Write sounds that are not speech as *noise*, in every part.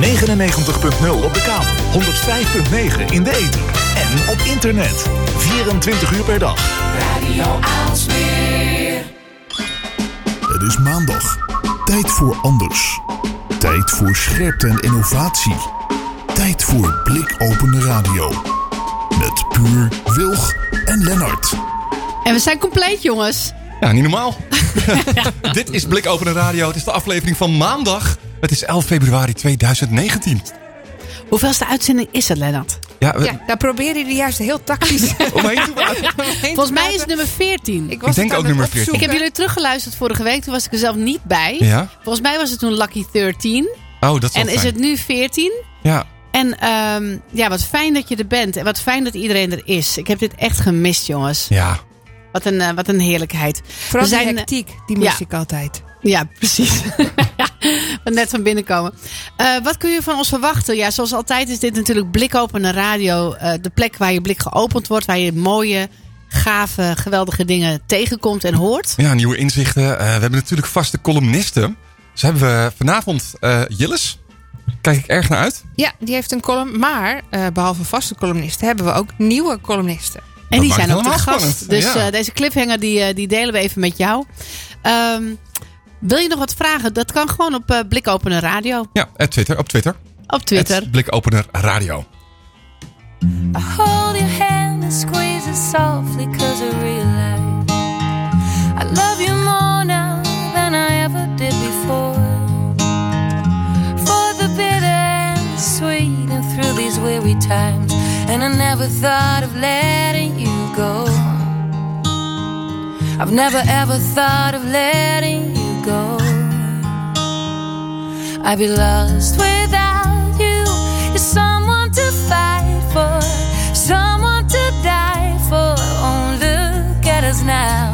99.0 op de kabel, 105.9 in de ether en op internet. 24 uur per dag. Radio Aalsmeer. Het is maandag. Tijd voor anders. Tijd voor scherpte en innovatie. Tijd voor blikopende radio. Met Puur, Wilg en Lennart. En we zijn compleet, jongens. Ja, niet normaal. *laughs* *laughs* Dit is Blik Open Radio. Het is de aflevering van maandag. Het is 11 februari 2019. Hoeveelste uitzending is het, Lennart? Ja, we, Ja, daar probeer je er juist heel tactisch *laughs* omheen te praten. *laughs* Volgens mij is het nummer 14. Ik, was Ik denk ook nummer 14. Ik heb jullie teruggeluisterd vorige week. Toen was ik er zelf niet bij. Ja? Volgens mij was het toen Lucky 13. Oh, dat is En is het nu 14. Ja. En ehm, ja, wat fijn dat je er bent. En wat fijn dat iedereen er is. Ik heb dit echt gemist, jongens. Ja. Wat een, eh, wat een heerlijkheid. Vooral We die zijn, hectiek, die mis ja. ik altijd. Ja, precies. *laughs* net van binnenkomen. Eh, wat kun je van ons verwachten? Ja, zoals altijd is dit natuurlijk Blikopende Radio. eh, de plek waar je blik geopend wordt. Waar je mooie, gave, geweldige dingen tegenkomt en hoort. ja, nieuwe inzichten. Eh, we hebben natuurlijk vaste columnisten. Dus hebben we vanavond eh Jilles. Kijk ik erg naar uit. Ja, die heeft een column. Maar eh, behalve vaste columnisten hebben we ook nieuwe columnisten. En die zijn ook de gast. spannend. Dus Ja. eh, deze cliffhanger die, die delen we even met jou. Ehm, wil je nog wat vragen? Dat kan gewoon op eh Blikopener Radio. Ja, op Twitter. Op Twitter. Op Twitter. Het Blikopener Radio. I hold your hand and squeeze it softly cause I realize I love you more now than I ever did before. For the bitter and the sweet and through these weary times. And I never thought of letting you go. I've never ever thought of letting you go. I'd be lost without you. You're someone to fight for, someone to die for. Oh, look at us now.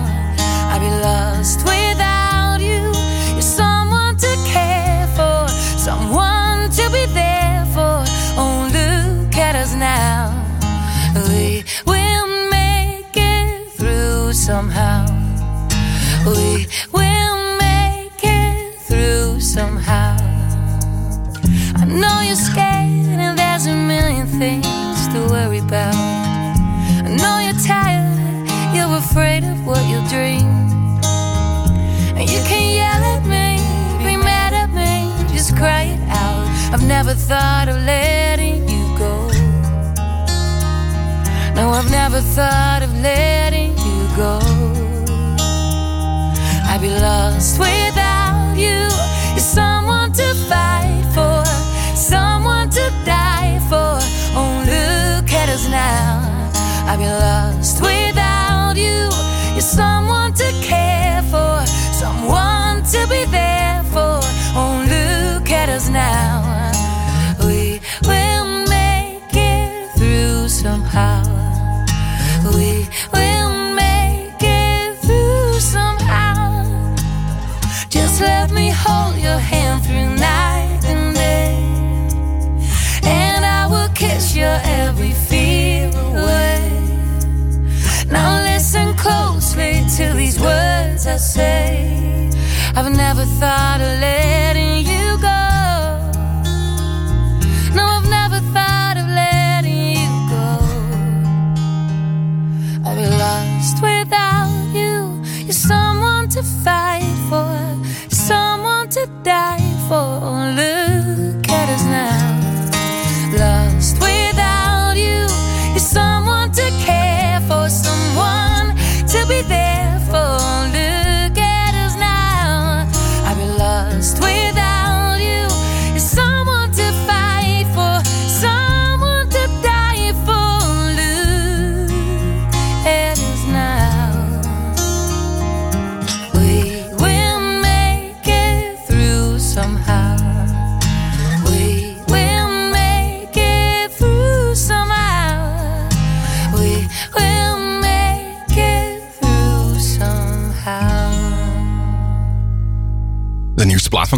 Never thought of letting you go. No, I've never thought of letting you go. I'd be lost without you. You're someone to fight for, someone to die for. Oh, look at us now. I'd be lost without you. You're someone to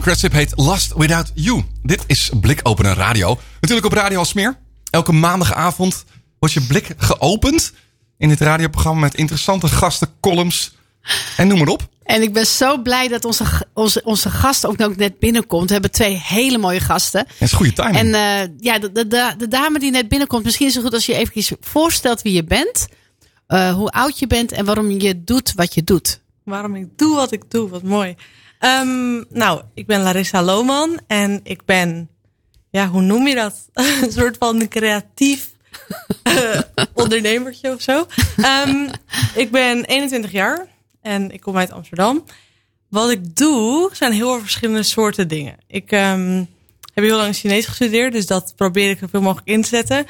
Cresip heet Last Without You. Dit is Blikopener Radio. Natuurlijk op Radio Alsmeer. Elke maandagavond wordt je blik geopend in dit radioprogramma met interessante gasten, columns, En noem maar op. En ik ben zo blij dat onze, onze, onze gast ook ook net binnenkomt. We hebben twee hele mooie gasten. Dat is goede timing. En eh, ja, de, de, de, de dame die net binnenkomt, misschien is het goed als je even voorstelt wie je bent. eh, hoe oud je bent en waarom je doet wat je doet. Waarom ik doe wat ik doe, wat mooi. Ehm, nou, ik ben Larissa Lohman en ik ben, ja, hoe noem je dat? *laughs* een soort van creatief eh, ondernemertje of zo. Ehm, ik ben 21 jaar en ik kom uit Amsterdam. Wat ik doe zijn heel veel verschillende soorten dingen. Ik ehm, heb heel lang Chinees gestudeerd, dus dat probeer ik zoveel mogelijk in te zetten.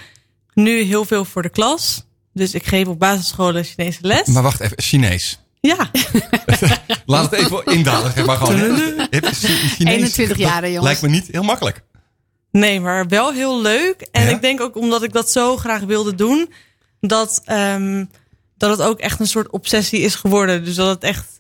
Nu heel veel voor de klas. Dus ik geef op basisscholen Chinese les. Maar wacht even, Chinees. Ja, *laughs* Laat het even indalen. Geef maar gewoon. Chinees. 21 jaar, jongens. Lijkt me niet heel makkelijk. Nee, maar wel heel leuk. En Ja? ik denk ook omdat ik dat zo graag wilde doen, dat, ehm, dat het ook echt een soort obsessie is geworden. Dus dat het echt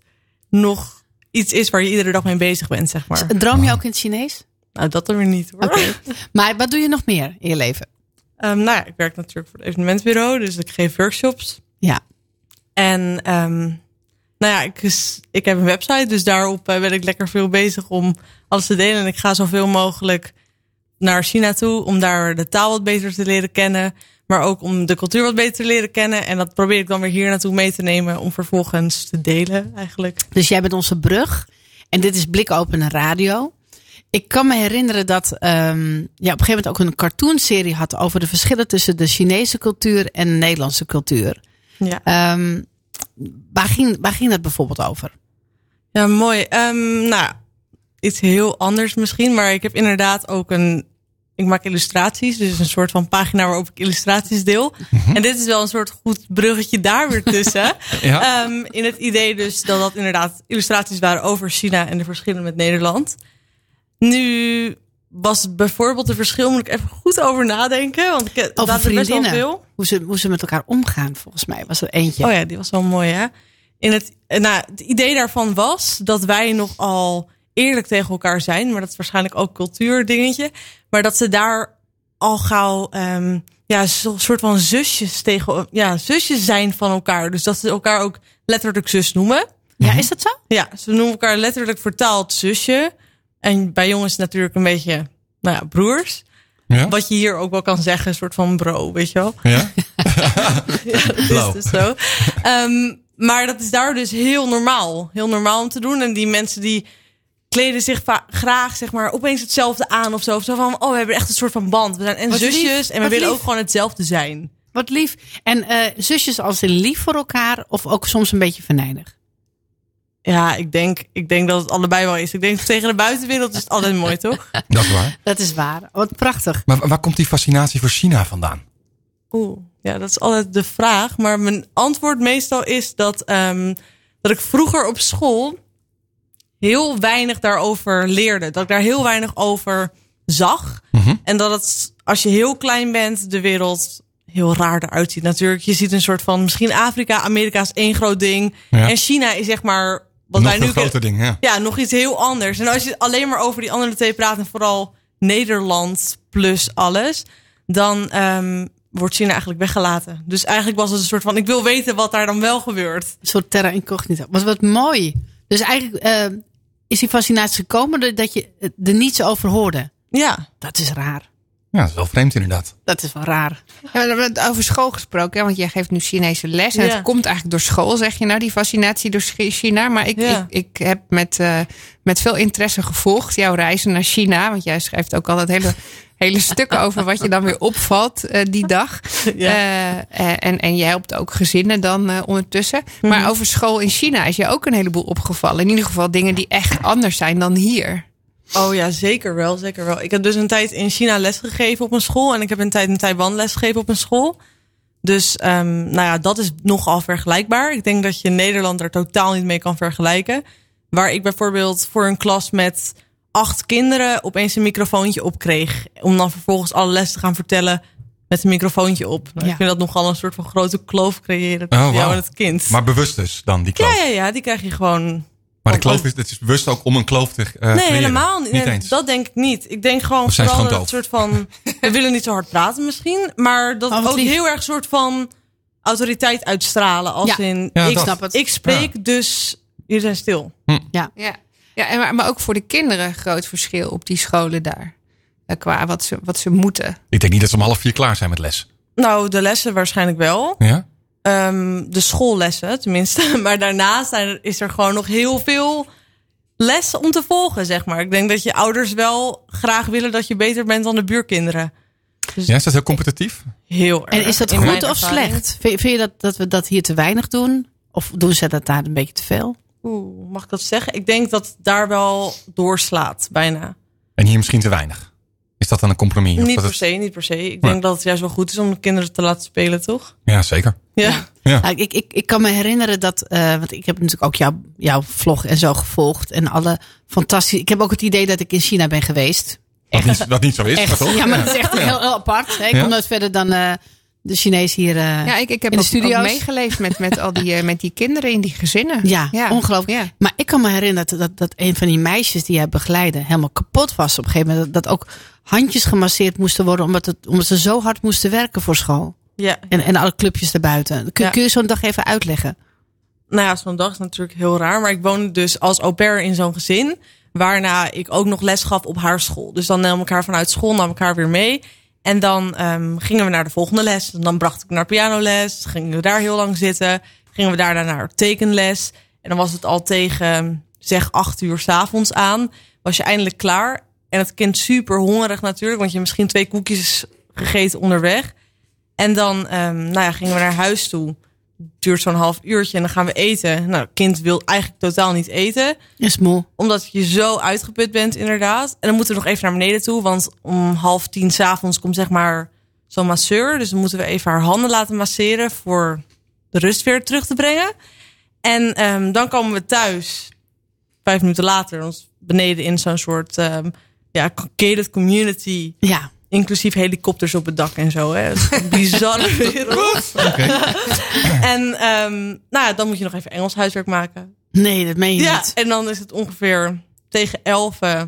nog iets is waar je iedere dag mee bezig bent, zeg maar. Droom je ook in het Chinees? Nou, dat dan weer niet hoor. Oké. *laughs* Maar wat doe je nog meer in je leven? Ehm, nou ja, ik werk natuurlijk voor het evenementbureau, dus ik geef workshops. Ja. En ehm, nou ja, ik, ik heb een website, dus daarop eh, ben ik lekker veel bezig om alles te delen. En ik ga zoveel mogelijk naar China toe om daar de taal wat beter te leren kennen. Maar ook om de cultuur wat beter te leren kennen. En dat probeer ik dan weer hier naartoe mee te nemen om vervolgens te delen eigenlijk. Dus jij bent onze brug. En dit is Blikopenen Radio. Ik kan me herinneren dat ehm ja, op een gegeven moment ook een cartoonserie had over de verschillen tussen de Chinese cultuur en de Nederlandse cultuur. Ja. Ehm, waar, ging, waar ging dat bijvoorbeeld over? Ja, mooi. Ehm, nou, iets heel anders misschien. Maar ik heb inderdaad ook een. Ik maak illustraties, dus een soort van pagina waarop ik illustraties deel. En dit is wel een soort goed bruggetje daar weer tussen. *laughs* Ja. Ehm, in het idee dus dat dat inderdaad illustraties waren over China en de verschillen met Nederland. Nu was bijvoorbeeld de verschil, moet ik even goed over nadenken. Want ik het Over er best wel vriendinnen. veel. Hoe ze, hoe ze met elkaar omgaan, volgens mij was er eentje. Oh ja, die was wel mooi, hè? In het, nou, het idee daarvan was dat wij nogal eerlijk tegen elkaar zijn. Maar dat is waarschijnlijk ook cultuurdingetje. Maar dat ze daar al gauw ehm, ja, zo'n soort van zusjes tegen ja, zusjes zijn van elkaar. Dus dat ze elkaar ook letterlijk zus noemen. Ja, is dat zo? Ja, ze noemen elkaar letterlijk vertaald zusje. En bij jongens natuurlijk een beetje, nou ja, broers. Ja? Wat je hier ook wel kan zeggen, een soort van bro, weet je wel. Ja? *laughs* Ja, dat Blauw. is dus zo. Ehm, maar dat is daar dus heel normaal. Heel normaal om te doen. En die mensen die kleden zich graag, zeg maar, opeens hetzelfde aan of zo. Of zo van, oh, we hebben echt een soort van band. We zijn en Wat zusjes lief, en we wat willen lief. ook gewoon hetzelfde zijn. Wat lief. En eh, zusjes als in lief voor elkaar of ook soms een beetje venijnig? Ja, ik denk, ik denk dat het allebei wel is. Ik denk tegen de buitenwereld is het altijd mooi, toch? *laughs* Dat is waar. Dat is waar. Wat prachtig. Maar waar komt die fascinatie voor China vandaan? Oeh, ja, dat is altijd de vraag. Maar mijn antwoord meestal is dat, ehm, dat ik vroeger op school heel weinig daarover leerde. Dat ik daar heel weinig over zag. En dat het, als je heel klein bent, de wereld heel raar eruit ziet. Natuurlijk, je ziet een soort van, misschien Afrika, Amerika is één groot ding. Ja. En China is zeg maar, wat Nog wij een nu groter ding, ja. ja, nog iets heel anders. En als je alleen maar over die andere twee praat en vooral Nederland plus alles, dan ehm, wordt China eigenlijk weggelaten. Dus eigenlijk was het een soort van, ik wil weten wat daar dan wel gebeurt. Een soort terra incognita. Wat, wat mooi. Dus eigenlijk eh, is die fascinatie gekomen doordat je er niets over hoorde. Ja, Dat is raar. Ja, dat is wel vreemd inderdaad. Dat is wel raar. Ja, we hebben het over school gesproken, hè, want jij geeft nu Chinese les. En Ja. het komt eigenlijk door school, zeg je nou, die fascinatie door Chi- China. Maar ik, Ja. ik, ik heb met, eh, met veel interesse gevolgd jouw reizen naar China. Want jij schrijft ook altijd hele, *laughs* hele stukken over wat je dan weer opvalt eh, die dag. Ja. Eh, eh, en, en je helpt ook gezinnen dan eh, ondertussen. Maar over school in China is je ook een heleboel opgevallen. In ieder geval dingen die echt anders zijn dan hier. Oh ja, zeker wel, zeker wel. Ik heb dus een tijd in China lesgegeven op een school en ik heb een tijd in Taiwan lesgegeven op een school. Dus ehm, nou ja, dat is nogal vergelijkbaar. Ik denk dat je Nederland er totaal niet mee kan vergelijken. Waar ik bijvoorbeeld voor een klas met acht kinderen opeens een microfoontje op kreeg. Om dan vervolgens alle les te gaan vertellen met een microfoontje op. Nou, Ja. Ik vind dat nogal een soort van grote kloof creëren Oh, tussen jou en het kind. Maar bewust dus dan, die kloof. ja, ja, ja, die krijg je gewoon Maar de kloof is, het is bewust ook om een kloof te eh Nee, creëren. helemaal niet. Niet Nee, eens. dat denk ik niet. Ik denk gewoon Of zijn ze vooral gewoon dat het soort van... *laughs* We willen niet zo hard praten misschien. Maar dat Oh, ook lief. heel erg soort van autoriteit uitstralen. Als Ja. in, Ja, ik, dat. snap het. ik spreek, dus jullie zijn stil. Ja, ja en maar, maar ook voor de kinderen een groot verschil op die scholen daar. Eh, Qua wat ze, wat ze moeten. Ik denk niet dat ze om half vier klaar zijn met les. Nou, de lessen waarschijnlijk wel. Ja? Ehm, de schoollessen tenminste. *laughs* Maar daarnaast zijn is er gewoon nog heel veel les om te volgen, zeg maar. Ik denk dat je ouders wel graag willen dat je beter bent dan de buurkinderen. Ja, is dat heel competitief? Heel erg. En is dat in goed of ervaring. slecht? Vind, vind je dat, dat we dat hier te weinig doen? Of doen ze dat daar een beetje te veel? Oeh, mag ik dat zeggen? Ik denk dat het daar wel doorslaat, bijna. En hier misschien te weinig. Is dat dan een compromis? Of Niet per het- se, niet per se. Ik Ja. denk dat het juist wel goed is om de kinderen te laten spelen, toch? Ja, zeker. Ja. Ja. Nou, ik, ik, ik kan me herinneren dat, eh, want ik heb natuurlijk ook jouw, jouw vlog en zo gevolgd. En alle fantastische. Ik heb ook het idee dat ik in China ben geweest. Wat niet, wat niet zo is, maar toch? Ja, maar dat is echt heel, heel apart. hè. Ik Ja. kom nooit verder dan eh, de Chinees hier. eh, Ja, ik, ik heb in de ook studio's. meegeleefd met, met al die, met die kinderen in die gezinnen. Ja, ongelooflijk. Ja. Maar ik kan me herinneren dat, dat, dat een van die meisjes die jij begeleidde helemaal kapot was op een gegeven moment. Dat, dat ook handjes gemasseerd moesten worden omdat, het, omdat ze zo hard moesten werken voor school. Ja. En, en alle clubjes erbuiten. Kun, Ja. kun je zo'n dag even uitleggen? Nou ja, zo'n dag is natuurlijk heel raar. Maar ik woonde dus als au pair in zo'n gezin. Waarna ik ook nog les gaf op haar school. Dus dan nam ik haar vanuit school, nam ik haar weer mee. En dan ehm, gingen we naar de volgende les. En dan bracht ik naar pianoles. Gingen we daar heel lang zitten. Gingen we daarna naar tekenles. En dan was het al tegen, zeg, acht uur s'avonds aan. Was je eindelijk klaar. En het kind super hongerig natuurlijk. Want je hebt misschien twee koekjes gegeten onderweg. En dan ehm, nou ja, gingen we naar huis toe. Duurt zo'n half uurtje en dan gaan we eten. Nou, kind wil eigenlijk totaal niet eten. Is moe. Omdat je zo uitgeput bent, inderdaad. En dan moeten we nog even naar beneden toe. Want om half tien s'avonds komt zeg maar zo'n masseur. Dus dan moeten we even haar handen laten masseren. Voor de rust weer terug te brengen. En ehm, dan komen we thuis. Vijf minuten later. Ons beneden in zo'n soort ehm ja, gated community. Ja. Inclusief helikopters op het dak en zo. Hè. Bizarre *laughs* wereld. En ehm, nou ja, dan moet je nog even Engels huiswerk maken. Nee, dat meen je Ja, niet. en dan is het ongeveer tegen elf eh,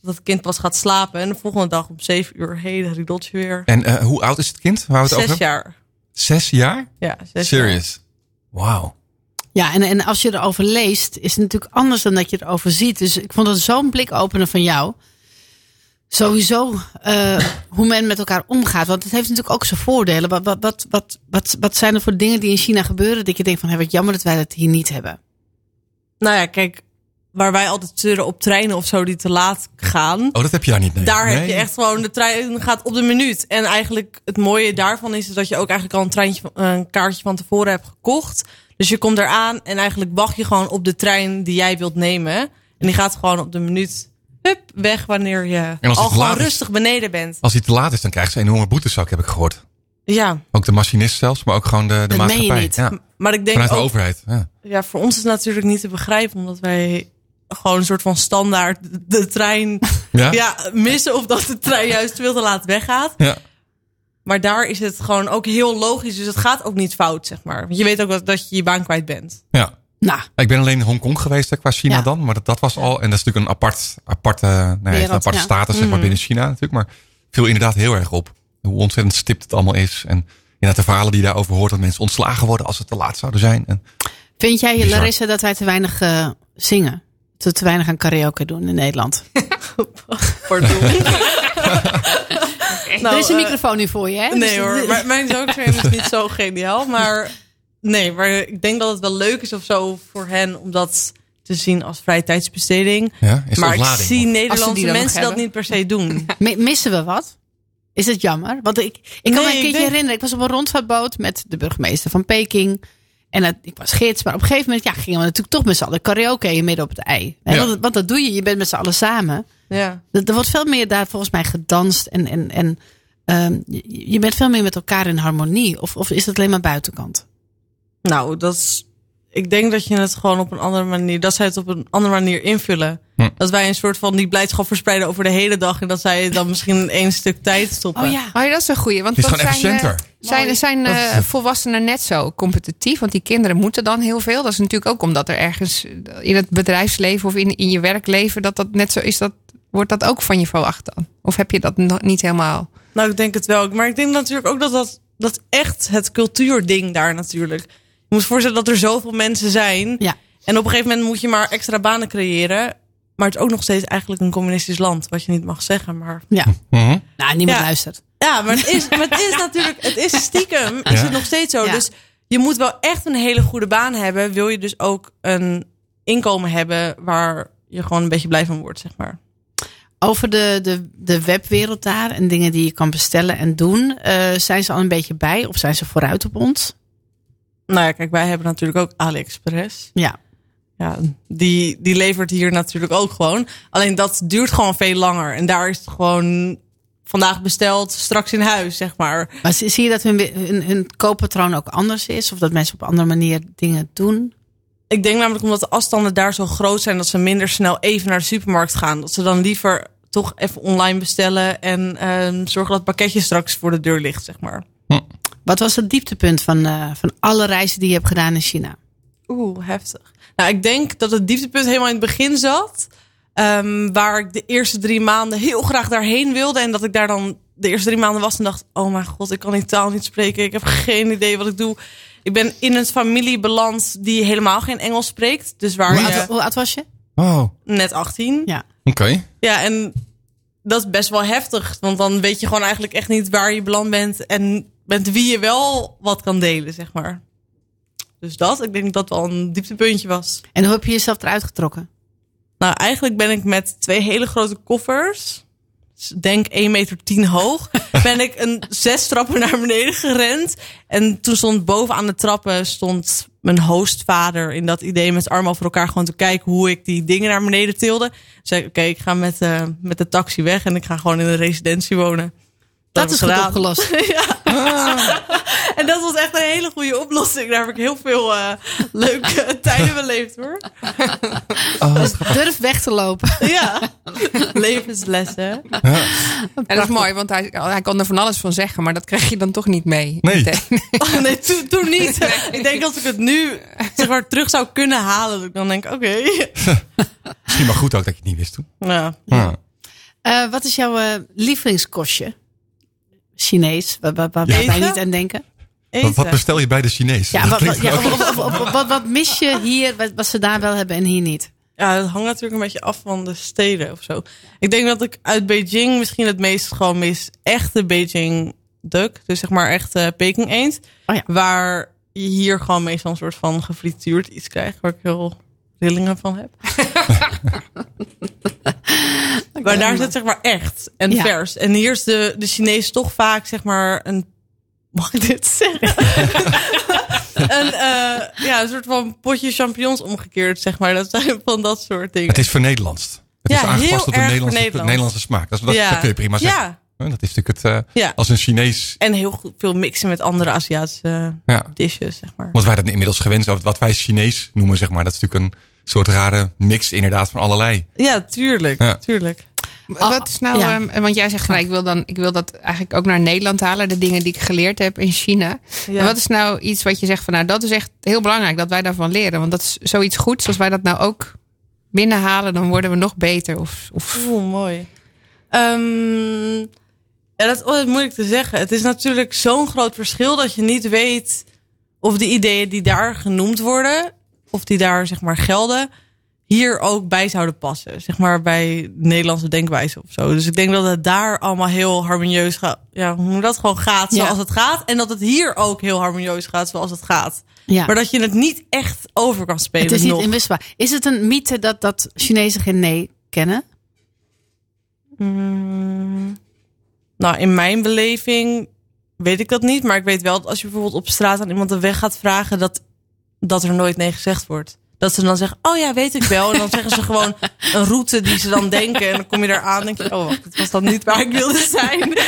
dat het kind pas gaat slapen. En de volgende dag om zeven uur, hele riedeltje weer. En eh, hoe oud is het kind waar we het Zes jaar. Zes jaar? Ja, zes Serious? Wauw. Ja, en, en als je erover leest, is het natuurlijk anders dan dat je erover ziet. Dus ik vond het zo'n blikopener van jou. Sowieso eh, hoe men met elkaar omgaat. Want het heeft natuurlijk ook zijn voordelen. Wat, wat, wat, wat, wat, wat zijn er voor dingen die in China gebeuren? Dat je denkt van, hé, wat jammer dat wij dat hier niet hebben. Nou ja, kijk, waar wij altijd zeuren op treinen of zo die te laat gaan. Oh, dat heb je daar niet. Nee. Daar heb je echt gewoon, de trein gaat op de minuut. En eigenlijk het mooie daarvan is dat je ook eigenlijk al een, treintje, een kaartje van tevoren hebt gekocht. Dus je komt eraan en eigenlijk wacht je gewoon op de trein die jij wilt nemen. En die gaat gewoon op de minuut hup, weg wanneer je al gewoon rustig beneden bent. Als hij te laat is, dan krijgt ze een enorme boetezak, heb ik gehoord. Ja, Ook de machinist zelfs, maar ook gewoon de, de Dat meen je maatschappij. niet. Ja. maar ik denk Vanuit de ook, overheid. Ja. ja, voor ons is het natuurlijk niet te begrijpen, omdat wij gewoon een soort van standaard de trein *laughs* Ja? ja, missen of dat de trein juist veel te laat weggaat. Ja. Maar daar is het gewoon ook heel logisch. Dus het gaat ook niet fout, zeg maar. Want je weet ook dat, dat je je baan kwijt bent. ja. Nou, Ik ben alleen in Hongkong geweest qua China Ja. dan. Maar dat, dat was al. En dat is natuurlijk een apart, aparte, nee, een Wereld, aparte ja. status zeg maar, Mhm. binnen China natuurlijk. Maar viel inderdaad heel erg op. Hoe ontzettend stipt het allemaal is. En inderdaad de verhalen die je daarover hoort. Dat mensen ontslagen worden als ze te laat zouden zijn. En, vind jij, Bizar. Larissa, dat wij te weinig eh, zingen? Dat we te weinig aan karaoke doen in Nederland? *laughs* Pardon. *laughs* Nou, er is een eh, microfoon nu voor je, hè? Nee Dus- hoor, mijn zoogtrain is niet zo geniaal. Maar nee, maar ik denk dat het wel leuk is of zo voor hen om dat te zien als vrije tijdsbesteding. ja, is maar ik zie Nederlandse mensen dat hebben. niet per se doen. *laughs* Mi- Missen we wat? Is het jammer? Want ik, ik kan Nee, me een keertje denk- herinneren. Ik was op een rondvaartboot met de burgemeester van Peking. En het, ik was gids. Maar op een gegeven moment ja, gingen we natuurlijk toch met z'n allen karaoke midden op het ei. Ja. Want, want dat doe je. Je bent met z'n allen samen. Ja. Er, er wordt veel meer daar volgens mij gedanst. En, en, en ehm, je, je bent veel meer met elkaar in harmonie. Of, of is het alleen maar buitenkant? Nou, dat is, ik denk dat je het gewoon op een andere manier, dat zij het op een andere manier invullen. Hm. Dat wij een soort van die blijdschap verspreiden over de hele dag en dat zij het dan misschien in één stuk tijd stoppen. Oh ja. Oh ja, dat is een goeie. Want Het is dan gewoon zijn, efficiënter. eh, zijn, zijn eh, is- volwassenen net zo competitief? Want die kinderen moeten dan heel veel. Dat is natuurlijk ook omdat er ergens in het bedrijfsleven of in, in je werkleven dat dat net zo is. Dat, wordt dat ook van je verwacht dan? Of heb je dat nog niet helemaal? Nou, ik denk het wel. Maar ik denk natuurlijk ook dat dat dat is echt het cultuurding daar natuurlijk. Je moet je voorstellen dat er zoveel mensen zijn. Ja. En op een gegeven moment moet je maar extra banen creëren. Maar het is ook nog steeds eigenlijk een communistisch land. Wat je niet mag zeggen. Maar Ja. Mhm. Nou, niemand Ja. luistert. ja, maar het is, maar het is natuurlijk, het is stiekem, is het nog steeds zo. Ja. Dus je moet wel echt een hele goede baan hebben. Wil je dus ook een inkomen hebben waar je gewoon een beetje blij van wordt, zeg maar. Over de, de, de webwereld daar en dingen die je kan bestellen en doen. eh, zijn ze al een beetje bij of zijn ze vooruit op ons? Nou ja, kijk, wij hebben natuurlijk ook AliExpress. Ja. Ja, die, die levert hier natuurlijk ook gewoon. Alleen dat duurt gewoon veel langer. En daar is het gewoon vandaag besteld, straks in huis, zeg maar. Maar zie je dat hun, hun, hun kooppatroon ook anders is? Of dat mensen op andere manier dingen doen? Ik denk namelijk omdat de afstanden daar zo groot zijn... dat ze minder snel even naar de supermarkt gaan. Dat ze dan liever toch even online bestellen... en ehm, zorgen dat het pakketje straks voor de deur ligt, zeg maar. Wat was het dieptepunt van, eh, van alle reizen die je hebt gedaan in China? Oeh, heftig. Nou, ik denk dat het dieptepunt helemaal in het begin zat. Ehm, waar ik de eerste drie maanden heel graag daarheen wilde. En dat ik daar dan de eerste drie maanden was en dacht... oh mijn god, ik kan die taal niet spreken. Ik heb geen idee wat ik doe. Ik ben in een familie beland die helemaal geen Engels spreekt. Dus waar Hoe je oud, hoe oud was je? Oh, net 18. Ja. oké. Ja, en dat is best wel heftig. Want dan weet je gewoon eigenlijk echt niet waar je beland bent. En met wie je wel wat kan delen, zeg maar. Dus dat, ik denk dat wel een dieptepuntje was. En hoe heb je jezelf eruit getrokken? Nou, eigenlijk ben ik met twee hele grote koffers, denk 1,10 meter hoog, *laughs* ben ik een zes trappen naar beneden gerend. En toen stond boven aan de trappen stond mijn hostvader in dat idee met zijn armen over elkaar gewoon te kijken hoe ik die dingen naar beneden tilde. Zei ik, oké, ik ga met, eh, met de taxi weg en ik ga gewoon in een residentie wonen. Dat, is goed gedaan. opgelost. *laughs* *laughs* En dat was echt een hele goede oplossing. Daar heb ik heel veel eh, leuke *laughs* tijden beleefd hoor. Dus durf weg te lopen. Ja, levenslessen. En dat is mooi, want hij, hij kon er van alles van zeggen, maar dat krijg je dan toch niet mee. Nee. meteen. Oh, nee, toen, toen niet. Ik denk als ik het nu zeg maar, terug zou kunnen halen, dat ik dan denk, oké. Misschien maar goed ook dat je het niet wist toen. Ja. Ja. Eh, wat is jouw eh, lievelingskostje? Chinees, waar, waar, waar Ja. wij Eten? niet aan denken. Wat, wat bestel je bij de Chinees? Ja, wat, wat, klinkt ja, ook- of- of- of- wat, wat mis je hier, wat, wat ze daar wel hebben en hier niet? ja, het hangt natuurlijk een beetje af van de steden of zo. Ik denk dat ik uit Beijing misschien het meest gewoon mis echte Beijing duck. Dus zeg maar echt eh, Peking eend. Oh ja. Waar je hier gewoon meestal een soort van gefrituurd iets krijgt. Waar ik heel rillingen van heb. *laughs* Maar daar zit zeg maar echt en Ja. vers. En hier is de, de Chinees toch vaak zeg maar een... Mag ik dit zeggen? *laughs* een, eh, ja, een soort van potje champignons omgekeerd, zeg maar. Dat zijn van dat soort dingen. Het is vernederlandst. Het Ja, is aangepast op de Nederlandse. Nederlandse smaak. Dat, is- dat, Ja. dat kun je prima zeggen. Ja, Dat is natuurlijk het, eh, ja. als een Chinees, En heel goed, veel mixen met andere Aziatische ja. dishes, zeg maar. Want wij dat inmiddels gewend zijn, wat wij Chinees noemen, zeg maar. Dat is natuurlijk een soort rare mix inderdaad van allerlei. Ja, tuurlijk, Ja. tuurlijk. Wat is nou, ja. ehm, want jij zegt, nou, ik, wil dan, ik wil dat eigenlijk ook naar Nederland halen, de dingen die ik geleerd heb in China. Ja. En wat is nou iets wat je zegt van, nou, dat is echt heel belangrijk dat wij daarvan leren. Want dat is zoiets goeds, als wij dat nou ook binnenhalen, dan worden we nog beter. Of, of Oeh, mooi. Ehm, ja, dat is altijd moeilijk te zeggen. Het is natuurlijk zo'n groot verschil dat je niet weet of de ideeën die daar genoemd worden, of die daar zeg maar gelden, hier ook bij zouden passen. Zeg maar bij Nederlandse denkwijze of zo. Dus ik denk dat het daar allemaal heel harmonieus gaat. Ja, hoe dat gewoon gaat Ja. zoals het gaat. En dat het hier ook heel harmonieus gaat zoals het gaat. Ja. Maar dat je het niet echt over kan spelen. Het is niet nog. inwisselbaar. Is het een mythe dat, dat Chinezen geen nee kennen? Mm, nou, in mijn beleving weet ik dat niet. Maar ik weet wel dat als je bijvoorbeeld op straat aan iemand de weg gaat vragen, dat, dat er nooit nee gezegd wordt. Dat ze dan zeggen, oh ja, weet ik wel. En dan zeggen ze gewoon *laughs* een route die ze dan denken. En dan kom je daar aan en denk je, oh wacht, het was dan niet waar ik wilde zijn. *laughs*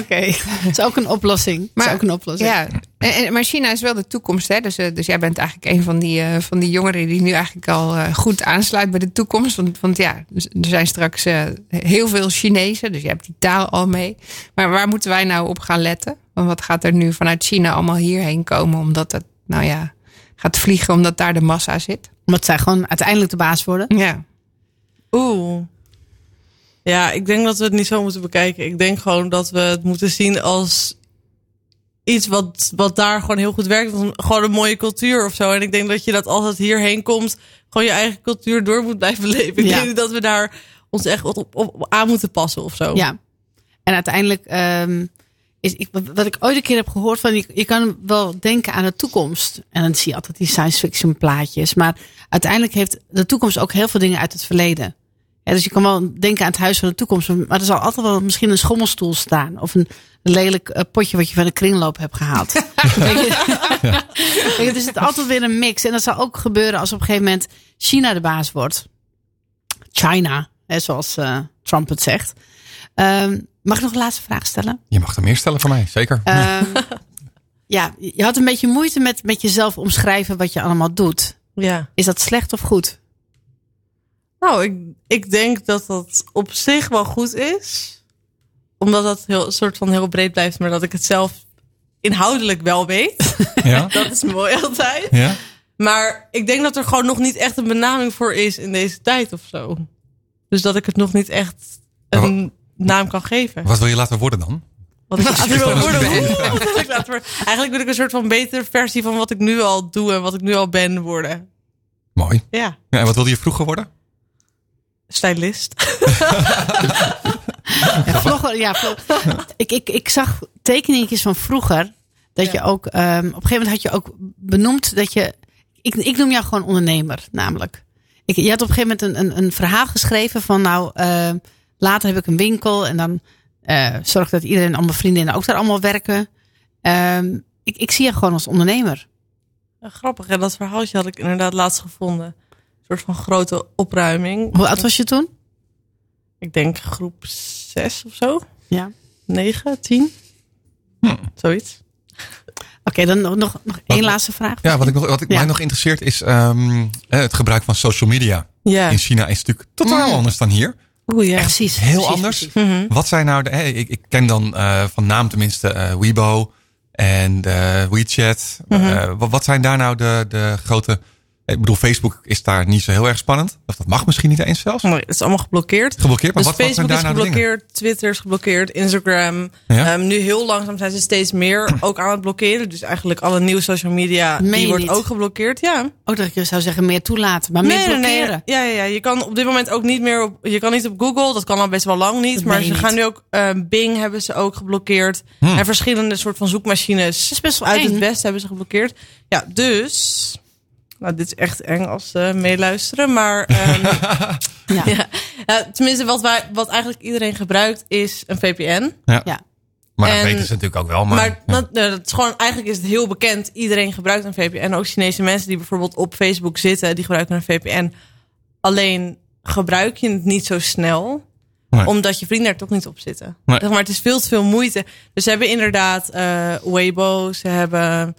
Oké. Dat is ook een oplossing. Maar, is ook een oplossing. Ja, en, en- maar China is wel de toekomst. Hè? Dus, eh, dus jij bent eigenlijk een van die, eh, van die jongeren die nu eigenlijk al eh, goed aansluit bij de toekomst. Want, want ja, dus er zijn straks eh, heel veel Chinezen, dus je hebt die taal al mee. Maar waar moeten wij nou op gaan letten? Want wat gaat er nu vanuit China allemaal hierheen komen? Omdat het, nou ja, gaat vliegen omdat daar de massa zit. Omdat zij gewoon uiteindelijk de baas worden. Ja. Oeh. Ja, ik denk dat we het niet zo moeten bekijken. Ik denk gewoon dat we het moeten zien als iets wat, wat daar gewoon heel goed werkt. Gewoon een mooie cultuur of zo. En ik denk dat je dat als het hierheen komt, gewoon je eigen cultuur door moet blijven *laughs* leven. Ik Ja. denk niet dat we daar ons echt op, op, op aan moeten passen of zo. Ja. En uiteindelijk ehm, is ik, wat ik ooit een keer heb gehoord van je, je kan wel denken aan de toekomst. En dan zie je altijd die science fiction plaatjes. Maar uiteindelijk heeft de toekomst ook heel veel dingen uit het verleden. Ja, dus je kan wel denken aan het huis van de toekomst. Maar er zal altijd wel misschien een schommelstoel staan. Of een lelijk eh, potje wat je van de kringloop hebt gehaald. *laughs* Weet je, dus het is altijd weer een mix. En dat zal ook gebeuren als op een gegeven moment China de baas wordt. China, hè, zoals eh, Trump het zegt. Ehm, mag ik nog een laatste vraag stellen? Je mag er meer stellen van mij, zeker. Ehm, *laughs* ja, je had een beetje moeite met, met jezelf omschrijven wat je allemaal doet. ja. Is dat slecht of goed? Nou, ik, ik denk dat dat op zich wel goed is. Omdat dat heel, een soort van heel breed blijft, maar dat ik het zelf inhoudelijk wel weet. *laughs* Ja? *laughs* Dat is mooi altijd. ja? Maar ik denk dat er gewoon nog niet echt een benaming voor is in deze tijd of zo. Dus dat ik het nog niet echt een naam kan geven. Wat wil je laten worden dan? Wat ik *laughs* later *laughs* wil worden. Eigenlijk wil ik een soort van betere versie van wat ik nu al doe en wat ik nu al ben worden. Mooi. Ja, Ja, en wat wilde je vroeger worden? stylist. *laughs* Ja, vlogger, ja, ik, ik, ik zag tekeningetjes van vroeger. Dat Ja. je ook, ehm, op een gegeven moment had je ook benoemd dat je. Ik, ik noem jou gewoon ondernemer, namelijk. Ik, je had op een gegeven moment een, een, een verhaal geschreven van nou, ehm, later heb ik een winkel en dan eh zorg dat iedereen, al mijn vriendinnen ook daar allemaal werken. Ehm, ik, ik zie je gewoon als ondernemer. Ja, grappig, en dat verhaaltje had ik inderdaad laatst gevonden. Een soort van grote opruiming. Hoe oud was je toen? Ik denk groep 6 of zo. Ja. 9, 10. Hm. Zoiets. Oké, dan nog, nog, nog één laatste vraag. Ja, wat, ik nog, wat ik Ja. mij nog interesseert is ehm, eh, het gebruik van social media. Ja. In China is het natuurlijk totaal Mm. anders dan hier. Oeh, ja. Precies. Heel precies, anders. precies. Mhm. Wat zijn nou de. ik, ik ken dan eh, van naam tenminste eh, Weibo en eh, WeChat. Mhm. Wat, wat zijn daar nou de, de grote. Ik bedoel, Facebook is daar niet zo heel erg spannend. Of dat mag misschien niet eens zelfs. Nee, het is allemaal geblokkeerd. Geblokkeerd. Maar Dus wat, wat zijn Facebook daar is nou geblokkeerd, Twitter is geblokkeerd, Instagram. Ja? Ehm, nu heel langzaam zijn ze steeds meer *clears throat* ook aan het blokkeren. Dus eigenlijk alle nieuwe social media, Meen die je wordt niet? ook geblokkeerd. Ja. Ook dat ik zou zeggen meer toelaten, maar meer Nee, nee, nee. blokkeren. Ja, ja, ja, je kan op dit moment ook niet meer op. Je kan niet op Google, dat kan al best wel lang niet. Dat maar je ze gaan nu ook. ehm, Bing hebben ze ook geblokkeerd. Hmm. En verschillende soort van zoekmachines Dat is best wel uit eng. het Westen hebben ze geblokkeerd. Ja, dus. Nou, dit is echt eng als ze meeluisteren. Maar ehm, *laughs* Ja. ja. Ja, tenminste, wat, wij, wat eigenlijk iedereen gebruikt is een VPN. Ja. Ja. Maar dat En- weten ze natuurlijk ook wel. Maar, Maar, ja. dat, dat is gewoon, eigenlijk is het heel bekend. Iedereen gebruikt een VPN. Ook Chinese mensen die bijvoorbeeld op Facebook zitten, die gebruiken een VPN. Alleen gebruik je het niet zo snel. Nee. Omdat je vrienden er toch niet op zitten. Nee. Zeg maar het is veel te veel moeite. Dus ze hebben inderdaad eh Weibo, ze hebben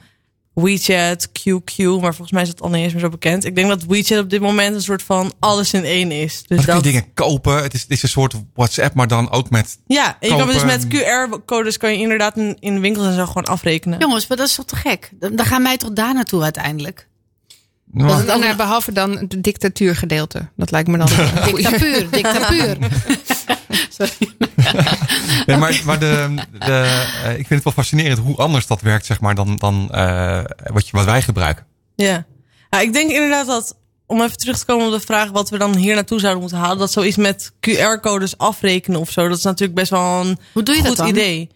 WeChat, QQ, maar volgens mij is het al niet eens meer zo bekend. Ik denk dat WeChat op dit moment een soort van alles in één is. Dus Dan kun je dat, dingen kopen. Het is, het is een soort WhatsApp, maar dan ook met. ja, en je kan dus met QR-codes kan je inderdaad in, in winkels en zo gewoon afrekenen. Jongens, maar dat is toch te gek? Dan, dan gaan wij toch daar naartoe uiteindelijk? Nou, Dan, nou, behalve dan het dictatuurgedeelte. Dat lijkt me dan. *laughs* Dictatuur, dictatuur. *laughs* Sorry. *laughs* nee, maar maar de, de, eh, ik vind het wel fascinerend hoe anders dat werkt, zeg maar, dan, dan eh, wat, je, wat wij gebruiken. Ja. ja, ik denk inderdaad dat, om even terug te komen op de vraag wat we dan hier naartoe zouden moeten halen, dat zoiets met QR-codes afrekenen of zo, dat is natuurlijk best wel een Hoe doe je goed dat dan? idee.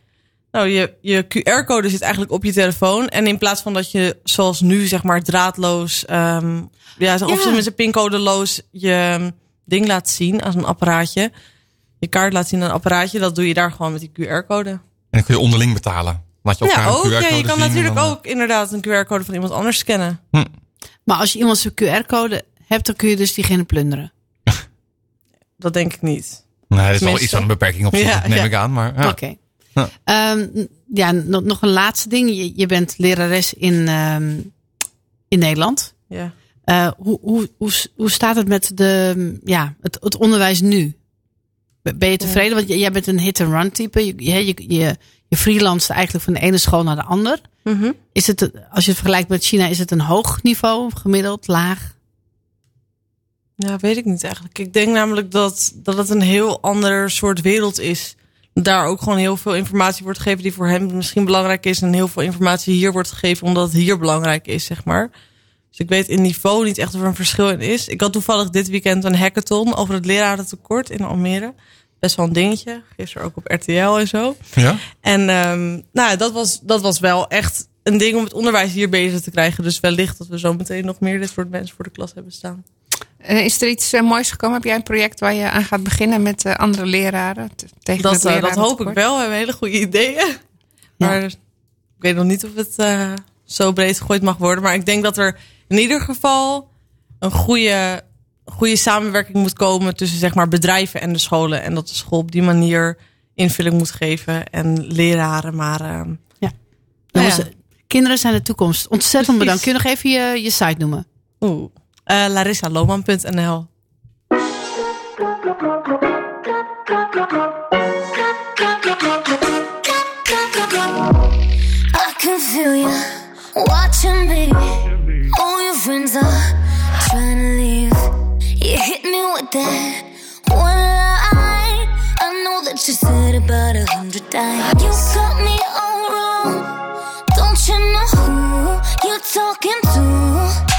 Nou, je, je QR-code zit eigenlijk op je telefoon. En in plaats van dat je, zoals nu, zeg maar, draadloos, ehm, ja, of Ja. met zijn pincodeloos je ding laat zien als een apparaatje. Je kaart laat zien aan een apparaatje, dat doe je daar gewoon met die QR-code. En dan kun je onderling betalen. Laat je elkaar Ja, een ook. QR-code Ja, je kan zien natuurlijk dan, eh, ook inderdaad een QR-code van iemand anders scannen. Maar als je iemand zijn QR-code hebt, dan kun je dus diegene plunderen. Dat denk ik niet. Nee, er is wel iets van een beperking op, zich, Ja, dat neem ja. ik aan. Maar ja. Oké. Ja. Ehm, ja, nog, nog een laatste ding. Je, je bent lerares in, ehm, in Nederland. Ja. Eh, hoe, hoe, hoe, hoe staat het met de, ja, het, het onderwijs nu? Ben je tevreden? Want jij bent een hit-and-run type. Je, je, je, je, je freelanced eigenlijk van de ene school naar de ander. Mhm. Is het, als je het vergelijkt met China, is het een hoog niveau, gemiddeld, laag? Ja, weet ik niet eigenlijk. Ik denk namelijk dat, dat het een heel ander soort wereld is. Daar ook gewoon heel veel informatie wordt gegeven die voor hem misschien belangrijk is. En heel veel informatie hier wordt gegeven omdat het hier belangrijk is, zeg maar. Dus ik weet in niveau niet echt of er een verschil in is. Ik had toevallig dit weekend een hackathon over het lerarentekort in Almere. Best wel een dingetje. Gisteren ook op RTL en zo. Ja? En um, nou, dat was, dat was wel echt een ding om het onderwijs hier bezig te krijgen. Dus wellicht dat we zo meteen nog meer dit soort mensen voor de klas hebben staan. En is er iets uh, moois gekomen? Heb jij een project waar je aan gaat beginnen met uh, andere leraren? Tegen dat, uh, dat hoop ik wel. We hebben hele goede ideeën. Ja. Maar ik weet nog niet of het zo breed gegooid mag worden. Maar ik denk dat er in ieder geval een goede, goede samenwerking moet komen tussen zeg maar, bedrijven en de scholen. En dat de school op die manier invulling moet geven en leraren. Maar ja. Nou ja. Kinderen zijn de toekomst. Ontzettend bedankt. Kun je nog even je, je site noemen? Oeh. Uh, larissaloman.nl I can feel you watching me. All your friends are trying to leave. You hit me with that one line. I know that you said about a hundred times. You got me all wrong. Don't you know who you're talking to?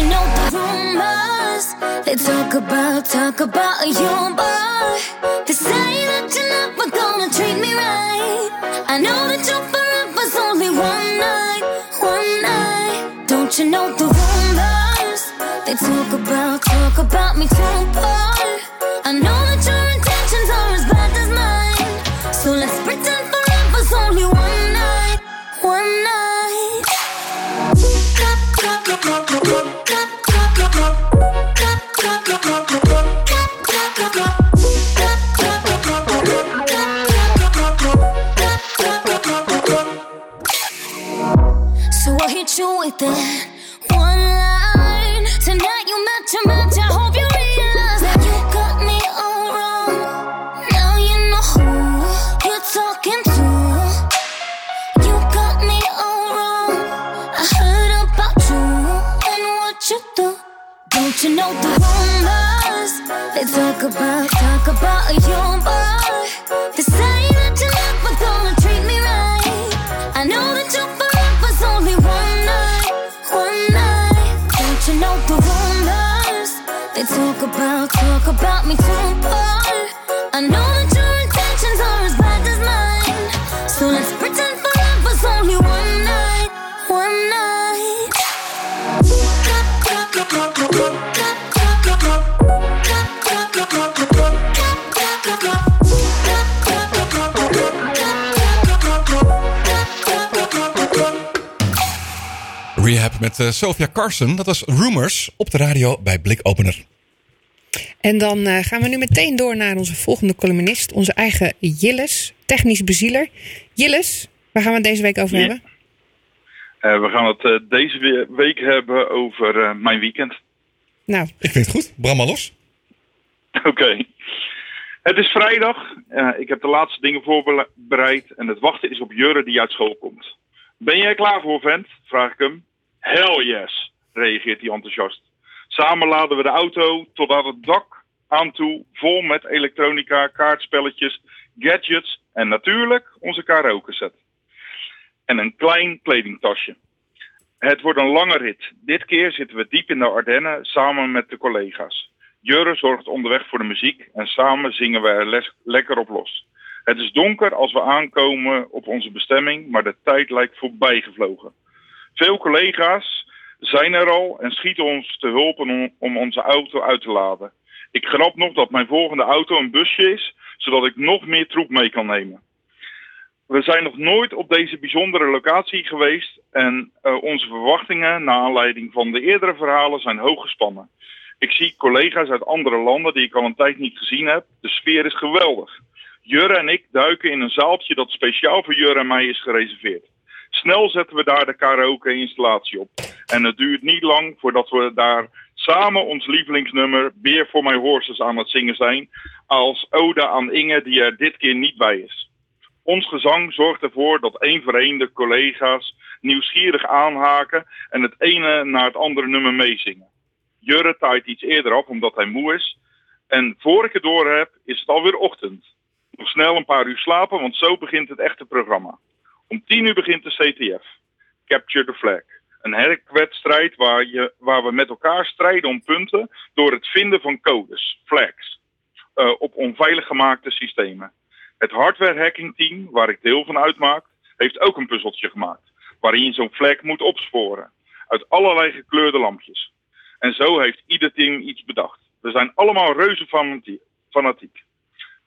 You know the rumors? They talk about, talk about your boy. They say that you're never gonna treat me right. I know that your forever's only one night, one night. Don't you know the rumors? They talk about, talk about me too, boy. So I hit you with that one line. Tonight you met your match. I hope you realize that you got me all wrong. Now you know who you're talking to. You got me all wrong. I heard about you and what you do. Don't you know the rumors? They talk about, talk about your boy. They say that They talk about, met uh, Sophia Carson. Dat was Rumors op de radio bij Blikopener. En dan uh, gaan we nu meteen door naar onze volgende columnist, onze eigen Jilles, technisch bezieler. Jilles, waar gaan we het deze week over Ja. hebben? Eh, we gaan het eh, deze we- week hebben over eh, mijn weekend. Nou, Ik vind het goed. Bram maar los. *laughs* Oké. Het is vrijdag. Eh, ik heb de laatste dingen voorbereid. En het wachten is op Jurre die uit school komt. Ben jij klaar voor, vent? Vraag ik hem. Hell yes, reageert hij enthousiast. Samen laden we de auto tot aan het dak aan toe. Vol met elektronica, kaartspelletjes, gadgets en natuurlijk onze karaoke set. En een klein kledingtasje. Het wordt een lange rit. Dit keer zitten we diep in de Ardennen samen met de collega's. Jurre zorgt onderweg voor de muziek en samen zingen we er lekker op los. Het is donker als we aankomen op onze bestemming, maar de tijd lijkt voorbij gevlogen. Veel collega's zijn er al en schieten ons te hulp om, onze auto uit te laden. Ik grap nog dat mijn volgende auto een busje is, zodat ik nog meer troep mee kan nemen. We zijn nog nooit op deze bijzondere locatie geweest en eh, onze verwachtingen naar aanleiding van de eerdere verhalen zijn hoog gespannen. Ik zie collega's uit andere landen die ik al een tijd niet gezien heb. De sfeer is geweldig. Jurre en ik duiken in een zaaltje dat speciaal voor Jurre en mij is gereserveerd. Snel zetten we daar de karaoke-installatie op. En het duurt niet lang voordat we daar samen ons lievelingsnummer Beer for My Horses aan het zingen zijn. Als ode aan Inge die er dit keer niet bij is. Ons gezang zorgt ervoor dat één voor één de collega's nieuwsgierig aanhaken en het ene naar het andere nummer meezingen. Jurre taait iets eerder af omdat hij moe is. En voor ik het door heb, is het alweer ochtend. Nog snel een paar uur slapen, want zo begint het echte programma. Om tien uur begint de CTF. Capture the Flag. Een herkwedstrijd waar, je, waar we met elkaar strijden om punten door het vinden van codes, flags, uh, op onveilig gemaakte systemen. Het hardware hacking team, waar ik deel van uitmaak, heeft ook een puzzeltje gemaakt. Waarin je zo'n flag moet opsporen. Uit allerlei gekleurde lampjes. En zo heeft ieder team iets bedacht. We zijn allemaal reuze fanatiek.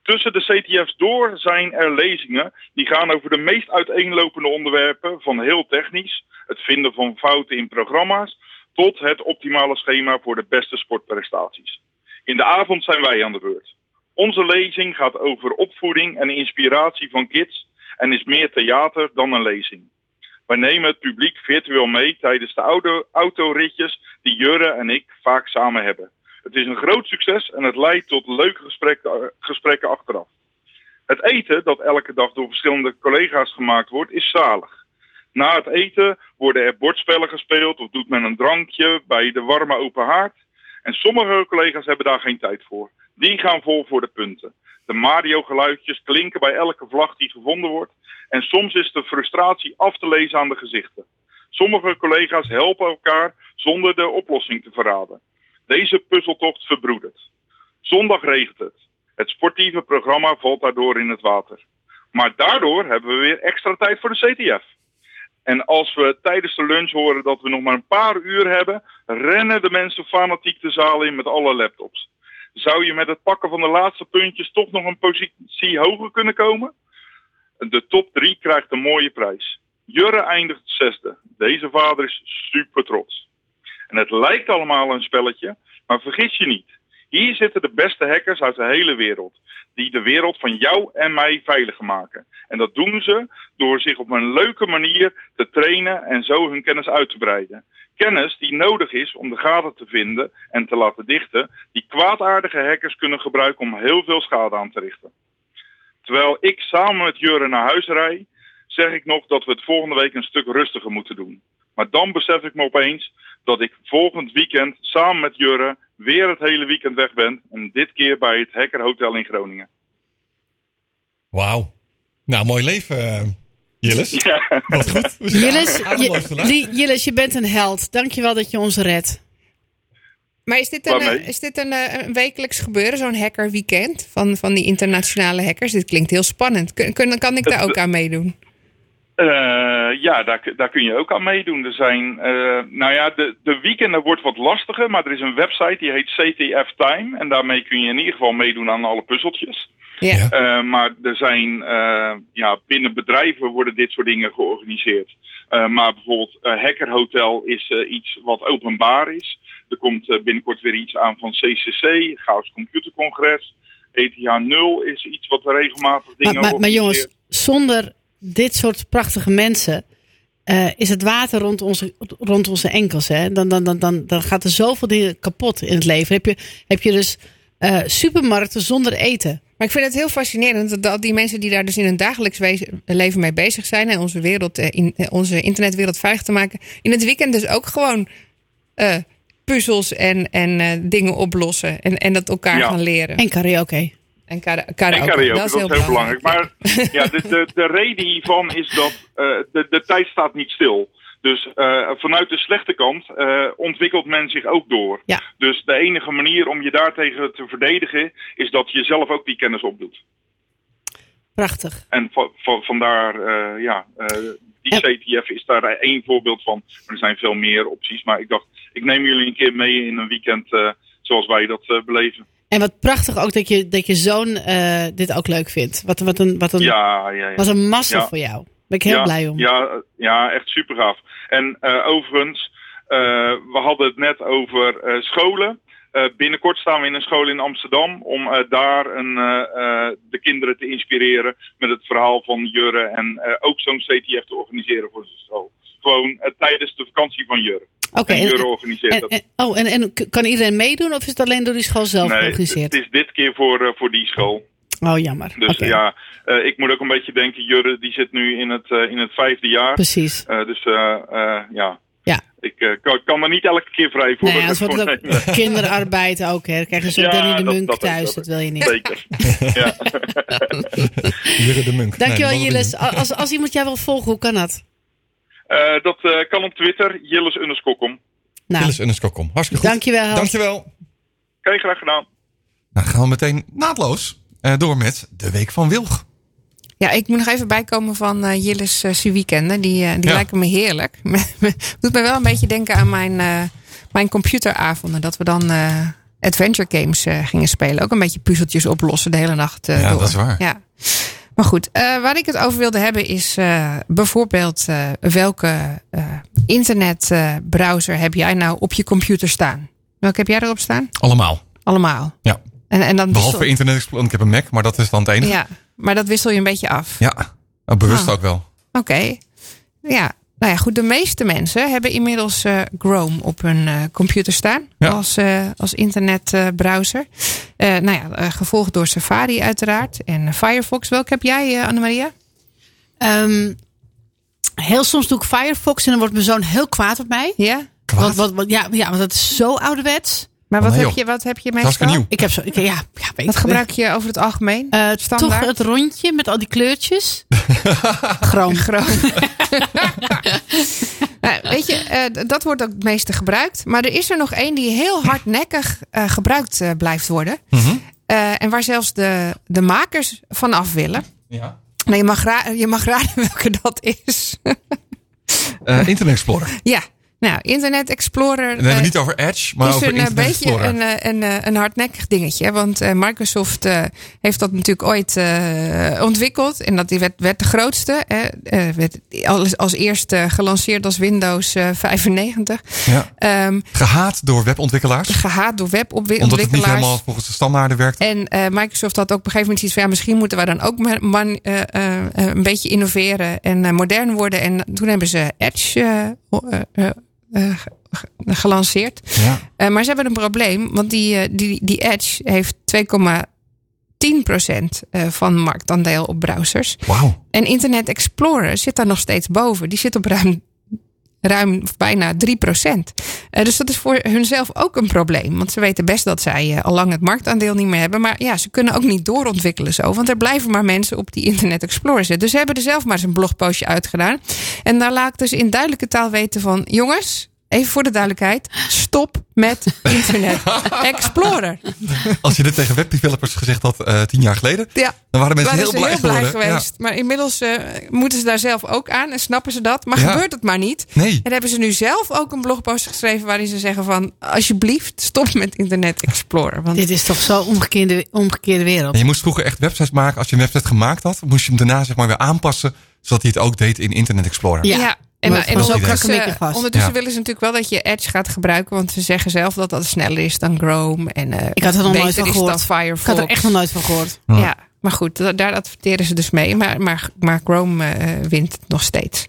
Tussen de CTF's door zijn er lezingen die gaan over de meest uiteenlopende onderwerpen van heel technisch, het vinden van fouten in programma's, tot het optimale schema voor de beste sportprestaties. In de avond zijn wij aan de beurt. Onze lezing gaat over opvoeding en inspiratie van kids en is meer theater dan een lezing. Wij nemen het publiek virtueel mee tijdens de auto autoritjes die Jurre en ik vaak samen hebben. Het is een groot succes en het leidt tot leuke gesprekken, gesprekken achteraf. Het eten dat elke dag door verschillende collega's gemaakt wordt is zalig. Na het eten worden er bordspellen gespeeld of doet men een drankje bij de warme open haard. En sommige collega's hebben daar geen tijd voor. Die gaan vol voor de punten. De Mario-geluidjes klinken bij elke vlag die gevonden wordt. En soms is de frustratie af te lezen aan de gezichten. Sommige collega's helpen elkaar zonder de oplossing te verraden. Deze puzzeltocht verbroedert. Zondag regent het. Het sportieve programma valt daardoor in het water. Maar daardoor hebben we weer extra tijd voor de CTF. En als we tijdens de lunch horen dat we nog maar een paar uur hebben, rennen de mensen fanatiek de zaal in met alle laptops. Zou je met het pakken van de laatste puntjes toch nog een positie hoger kunnen komen? De top 3 krijgt een mooie prijs. Jurre eindigt zesde. Deze vader is super trots. En het lijkt allemaal een spelletje, maar vergis je niet. Hier zitten de beste hackers uit de hele wereld. Die de wereld van jou en mij veiliger maken. En dat doen ze door zich op een leuke manier te trainen en zo hun kennis uit te breiden. Kennis die nodig is om de gaten te vinden en te laten dichten, die kwaadaardige hackers kunnen gebruiken om heel veel schade aan te richten. Terwijl ik samen met Jurre naar huis rijd, zeg ik nog dat we het volgende week een stuk rustiger moeten doen. Maar dan besef ik me opeens dat ik volgend weekend samen met Jurre weer het hele weekend weg ben. En dit keer bij het Hacker Hotel in Groningen. Wauw. Nou, mooi leven, uh, Jillis. *laughs* Ja. Wat goed. *laughs* Jillis, je, Jillis, je bent een held. Dankjewel dat je ons redt. Maar is dit een, Waarmee? eh, is dit een, eh, een wekelijks gebeuren, zo'n hackerweekend van, van die internationale hackers? Dit klinkt heel spannend. Kun, kun- kan ik daar ook aan meedoen? Eh, ja, daar, daar kun je ook aan meedoen. Er zijn, eh, nou ja, de, de weekenden wordt wat lastiger, maar er is een website die heet CTF Time. En daarmee kun je in ieder geval meedoen aan alle puzzeltjes. Ja. Eh, maar er zijn, eh, ja, binnen bedrijven worden dit soort dingen georganiseerd. Eh, maar bijvoorbeeld Hacker Hotel is eh, iets wat openbaar is. Er komt eh, binnenkort weer iets aan van CCC, Chaos Computercongres. ETH 0 is iets wat we regelmatig Maar, dingen maar, maar organiseren. jongens, zonder dit soort prachtige mensen eh, is het water rond onze, rond onze enkels. Hè? Dan, dan, dan, dan, dan gaat er zoveel dingen kapot in het leven. Heb je, heb je dus eh, supermarkten zonder eten. Maar ik vind het heel fascinerend dat al die mensen die daar dus in hun dagelijks wezen- leven mee bezig zijn en onze, wereld, eh, in, onze internetwereld veilig te maken, in het weekend dus ook gewoon eh, puzzels en, en eh, dingen oplossen en, en dat elkaar Ja. gaan leren. En karaoke. En kara- karaoke. En karaoke, dat is heel belangrijk. Maar *laughs* ja, de, de, de reden hiervan is dat eh, de, de tijd staat niet stil. Dus eh, vanuit de slechte kant eh, ontwikkelt men zich ook door. Ja. Dus de enige manier om je daartegen te verdedigen is dat je zelf ook die kennis opdoet. Prachtig. En va- va- vandaar, ja, die CTF is daar één voorbeeld van. Er zijn veel meer opties. Maar ik dacht, ik neem jullie een keer mee in een weekend zoals wij dat beleven. En wat prachtig ook dat je, dat je zoon eh, dit ook leuk vindt. Wat, wat een, wat een, Ja, ja, ja. was een massa voor jou. Daar ben ik heel blij om. Ja, ja, echt super gaaf. En eh, overigens, eh, we hadden het net over scholen. Binnenkort staan we in een school in Amsterdam om daar een, de kinderen te inspireren met het verhaal van Jurre en ook zo'n CTF te organiseren voor zijn school. Gewoon eh, tijdens de vakantie van Jurre. Oké, en organiseert dat. en- oh, en, en kan iedereen meedoen of is het alleen door die school zelf Nee, georganiseerd? het is dit keer voor, eh, voor die school. Oh, jammer. Dus ja, eh, ik moet ook een beetje denken, Jurre die zit nu in het, eh, in het vijfde jaar. Precies. Eh, dus eh, eh, ja, Ja. ik kan, kan er niet elke keer vrij voor. Nee, anders wordt het ook kinderarbeid ook. Hè. Dan krijg je zo'n Ja, Danny de dat- Munk dat- thuis. dat- Dat wil je niet. Zeker. *laughs* ja. Jurre de Munk. Dankjewel, Nee, Jilles. Als, als iemand jou wil volgen, hoe kan dat? Eh, dat eh, kan op Twitter, Jilles Underskokkom. Nou, Jilles underscore com. Hartstikke goed. Dankjewel. Dankjewel. Kijk, graag gedaan. Nou, gaan we meteen naadloos eh, door met de Week van Wilg. Ja, ik moet nog even bijkomen van eh Jillis uh, weekenden. Die, eh, die Ja. lijken me heerlijk. *laughs* Doet me wel een beetje denken aan mijn, eh, mijn computeravonden. Dat we dan eh, adventure games eh, gingen spelen. Ook een beetje puzzeltjes oplossen de hele nacht eh, Ja, door. dat is waar. Ja. Maar goed, eh, waar ik het over wilde hebben is eh, bijvoorbeeld eh, welke internetbrowser heb jij nou op je computer staan? Welke heb jij erop staan? Allemaal. Allemaal. Ja. En, en dan Behalve wissel- Internet Explorer. Ik heb een Mac, maar dat is dan het enige. Ja, maar dat wissel je een beetje af. Ja. Nou, bewust Ah. ook wel. Oké. Ja. Nou ja, goed. De meeste mensen hebben inmiddels eh, Chrome op hun eh, computer staan. Ja. Als, eh, als internetbrowser. Eh nou ja, eh, gevolgd door Safari uiteraard. En Firefox. Welke heb jij, eh Annemaria? Ehm, heel soms doe ik Firefox en dan wordt mijn zoon heel kwaad op mij. Ja? Kwaad? Want, wat, wat, ja, ja, want dat is zo ouderwets. Maar Oh, wat, heb, je, wat heb je meestal? nieuw. Ik heb zo, ik, ja, ja, weet Wat ik. gebruik je over het algemeen? Eh, toch Standaard? het rondje met al die kleurtjes. *laughs* Chrome. *laughs* *laughs* Nou, weet je, eh, dat wordt ook het meeste gebruikt. Maar er is er nog één die heel hardnekkig eh, gebruikt eh, blijft worden. Mhm. Eh, en waar zelfs de, de makers van af willen. Ja. Nou, je, mag ra- je mag raden welke dat is. Eh, Internet Explorer. ja, nou, Internet Explorer. Dan hebben we eh, niet over Edge, maar is over een eh, Internet beetje Explorer. een, eh, een, een hardnekkig dingetje. Want Microsoft heeft dat natuurlijk ooit ontwikkeld. En dat die werd, werd de grootste. Hè, werd als, als eerste gelanceerd als Windows eh, 95. Ja. Ehm, Gehaat door webontwikkelaars. gehaat door Omdat het niet webontwikkelaars. helemaal volgens de standaarden werkt. En Microsoft had ook op een gegeven moment iets van ja, misschien moeten wij dan ook ma- man, een beetje innoveren en modern worden. En toen hebben ze Edge eh, ge- gelanceerd. Ja. Eh, maar ze hebben een probleem, want die, eh, die, die Edge heeft 2,10% eh, van marktaandeel op browsers. Wauw. En Internet Explorer zit daar nog steeds boven. Die zit op ruim, ruim bijna 3%. Eh, dus dat is voor hunzelf ook een probleem. Want ze weten best dat zij eh, al lang het marktaandeel niet meer hebben. Maar ja, ze kunnen ook niet doorontwikkelen zo. Want er blijven maar mensen op die Internet Explorer zitten. Dus ze hebben er zelf maar een blogpostje uitgedaan. En daar laat ik dus in duidelijke taal weten van... jongens, even voor de duidelijkheid... stop met Internet *laughs* Explorer. Als je dit tegen webdevelopers gezegd had eh, tien jaar geleden, Ja. dan waren mensen waren heel ze blij, heel blij geworden. geweest. Maar inmiddels eh, moeten ze daar zelf ook aan en snappen ze dat. Maar Ja. gebeurt het maar niet. Nee. En hebben ze nu zelf ook een blogpost geschreven waarin ze zeggen van... alsjeblieft, stop met Internet Explorer. Want Dit is toch zo omgekeerde, omgekeerde wereld. En je moest vroeger echt websites maken. Als je een website gemaakt had, moest je hem daarna zeg maar weer aanpassen. Zodat hij het ook deed in Internet Explorer. Ja. En, Maar en ondertussen, krakkemikkig vast. ondertussen Ja. willen ze natuurlijk wel dat je Edge gaat gebruiken. Want ze zeggen zelf dat dat sneller is dan Chrome. En, eh, Ik had er nog nooit van gehoord. Firefox. Ik had er echt nog nooit van gehoord. Ja, maar goed, da- daar adverteren ze dus mee. Maar, maar, maar Chrome eh, wint het nog steeds.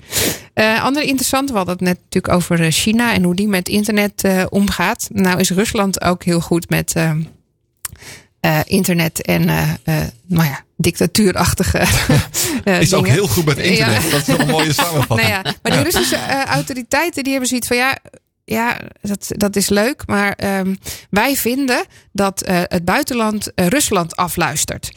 Eh ander interessant, we hadden het net natuurlijk over China en hoe die met internet eh, omgaat. Nou is Rusland ook heel goed met eh, internet en eh, nou ja, dictatuurachtige *laughs* eh, Is ook heel goed met internet. Ja. Dat is een mooie samenvatting. Nou ja, maar die Russische autoriteiten die hebben zoiets van ja. Ja, dat, dat is leuk. Maar ehm, wij vinden dat het buitenland Rusland afluistert.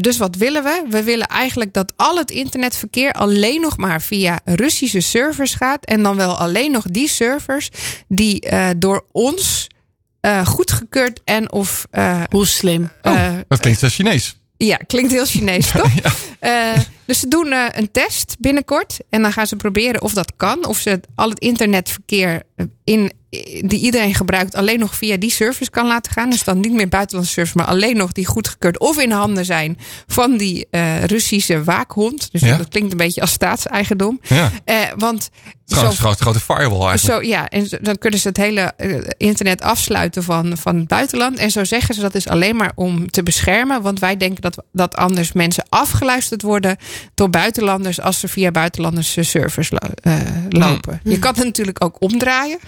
Dus wat willen we? We willen eigenlijk dat al het internetverkeer alleen nog maar via Russische servers gaat. En dan wel alleen nog die servers die door ons eh, goedgekeurd en of. eh, Hoe slim. eh, Dat klinkt als Chinees. ja, klinkt heel Chinees, *laughs* toch? Eh, dus ze doen eh, een test binnenkort. En dan gaan ze proberen of dat kan. Of ze al het internetverkeer eh, in, die iedereen gebruikt alleen nog via die service kan laten gaan. Dus dan niet meer buitenlandse service, maar alleen nog die goedgekeurd of in handen zijn van die eh, Russische waakhond. Dus Ja. dat klinkt een beetje als staatseigendom. Ja. Eh, want zo een grote, grote firewall eigenlijk. zo, ja, en dan kunnen ze het hele eh, internet afsluiten van, van het buitenland. En zo zeggen ze dat is alleen maar om te beschermen. Want wij denken dat, dat anders mensen afgeluisterd worden door buitenlanders als ze via buitenlandse servers lo- eh, lopen. Je kan het natuurlijk ook omdraaien.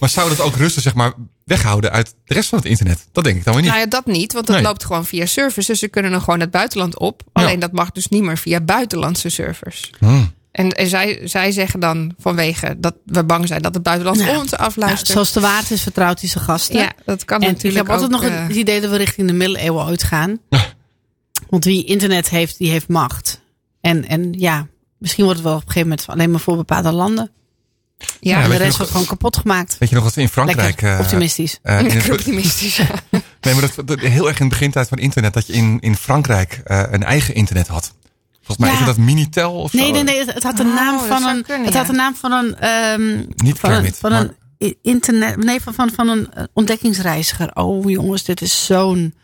Maar zou dat ook Russen zeg maar weghouden uit de rest van het internet. Dat denk ik dan weer niet. Nou ja, dat niet, want dat Nee. loopt gewoon via servers. Dus ze kunnen dan gewoon het buitenland op. Alleen dat mag dus niet meer via buitenlandse servers. Hmm. En, en zij, zij zeggen dan vanwege dat we bang zijn dat het buitenland Ja. ons afluistert. zoals de waard is, vertrouwt hij zijn gasten. ja, dat kan en ik natuurlijk heb altijd ook, nog eh, het idee dat we richting de middeleeuwen uitgaan. Ja. Want wie internet heeft, die heeft macht. En, en ja, misschien wordt het wel op een gegeven moment alleen maar voor bepaalde landen. ja, Ja, en de rest nog- wordt gewoon kapot gemaakt. Weet je nog wat we in Frankrijk... Lekker, eh, optimistisch. eh, in het- lekker optimistisch. ja. *laughs* Nee, maar dat, dat- heel erg in de begintijd van internet, dat je in, in Frankrijk eh, een eigen internet had. Volgens mij Ja. is dat Minitel of zo. Nee, nee, nee. Het, had de Oh, naam dat van een. kunnen, het ja. had de naam van een. ehm, Niet van een, van maar- een internet. Nee, van, van, van een ontdekkingsreiziger. Oh jongens, dit is zo'n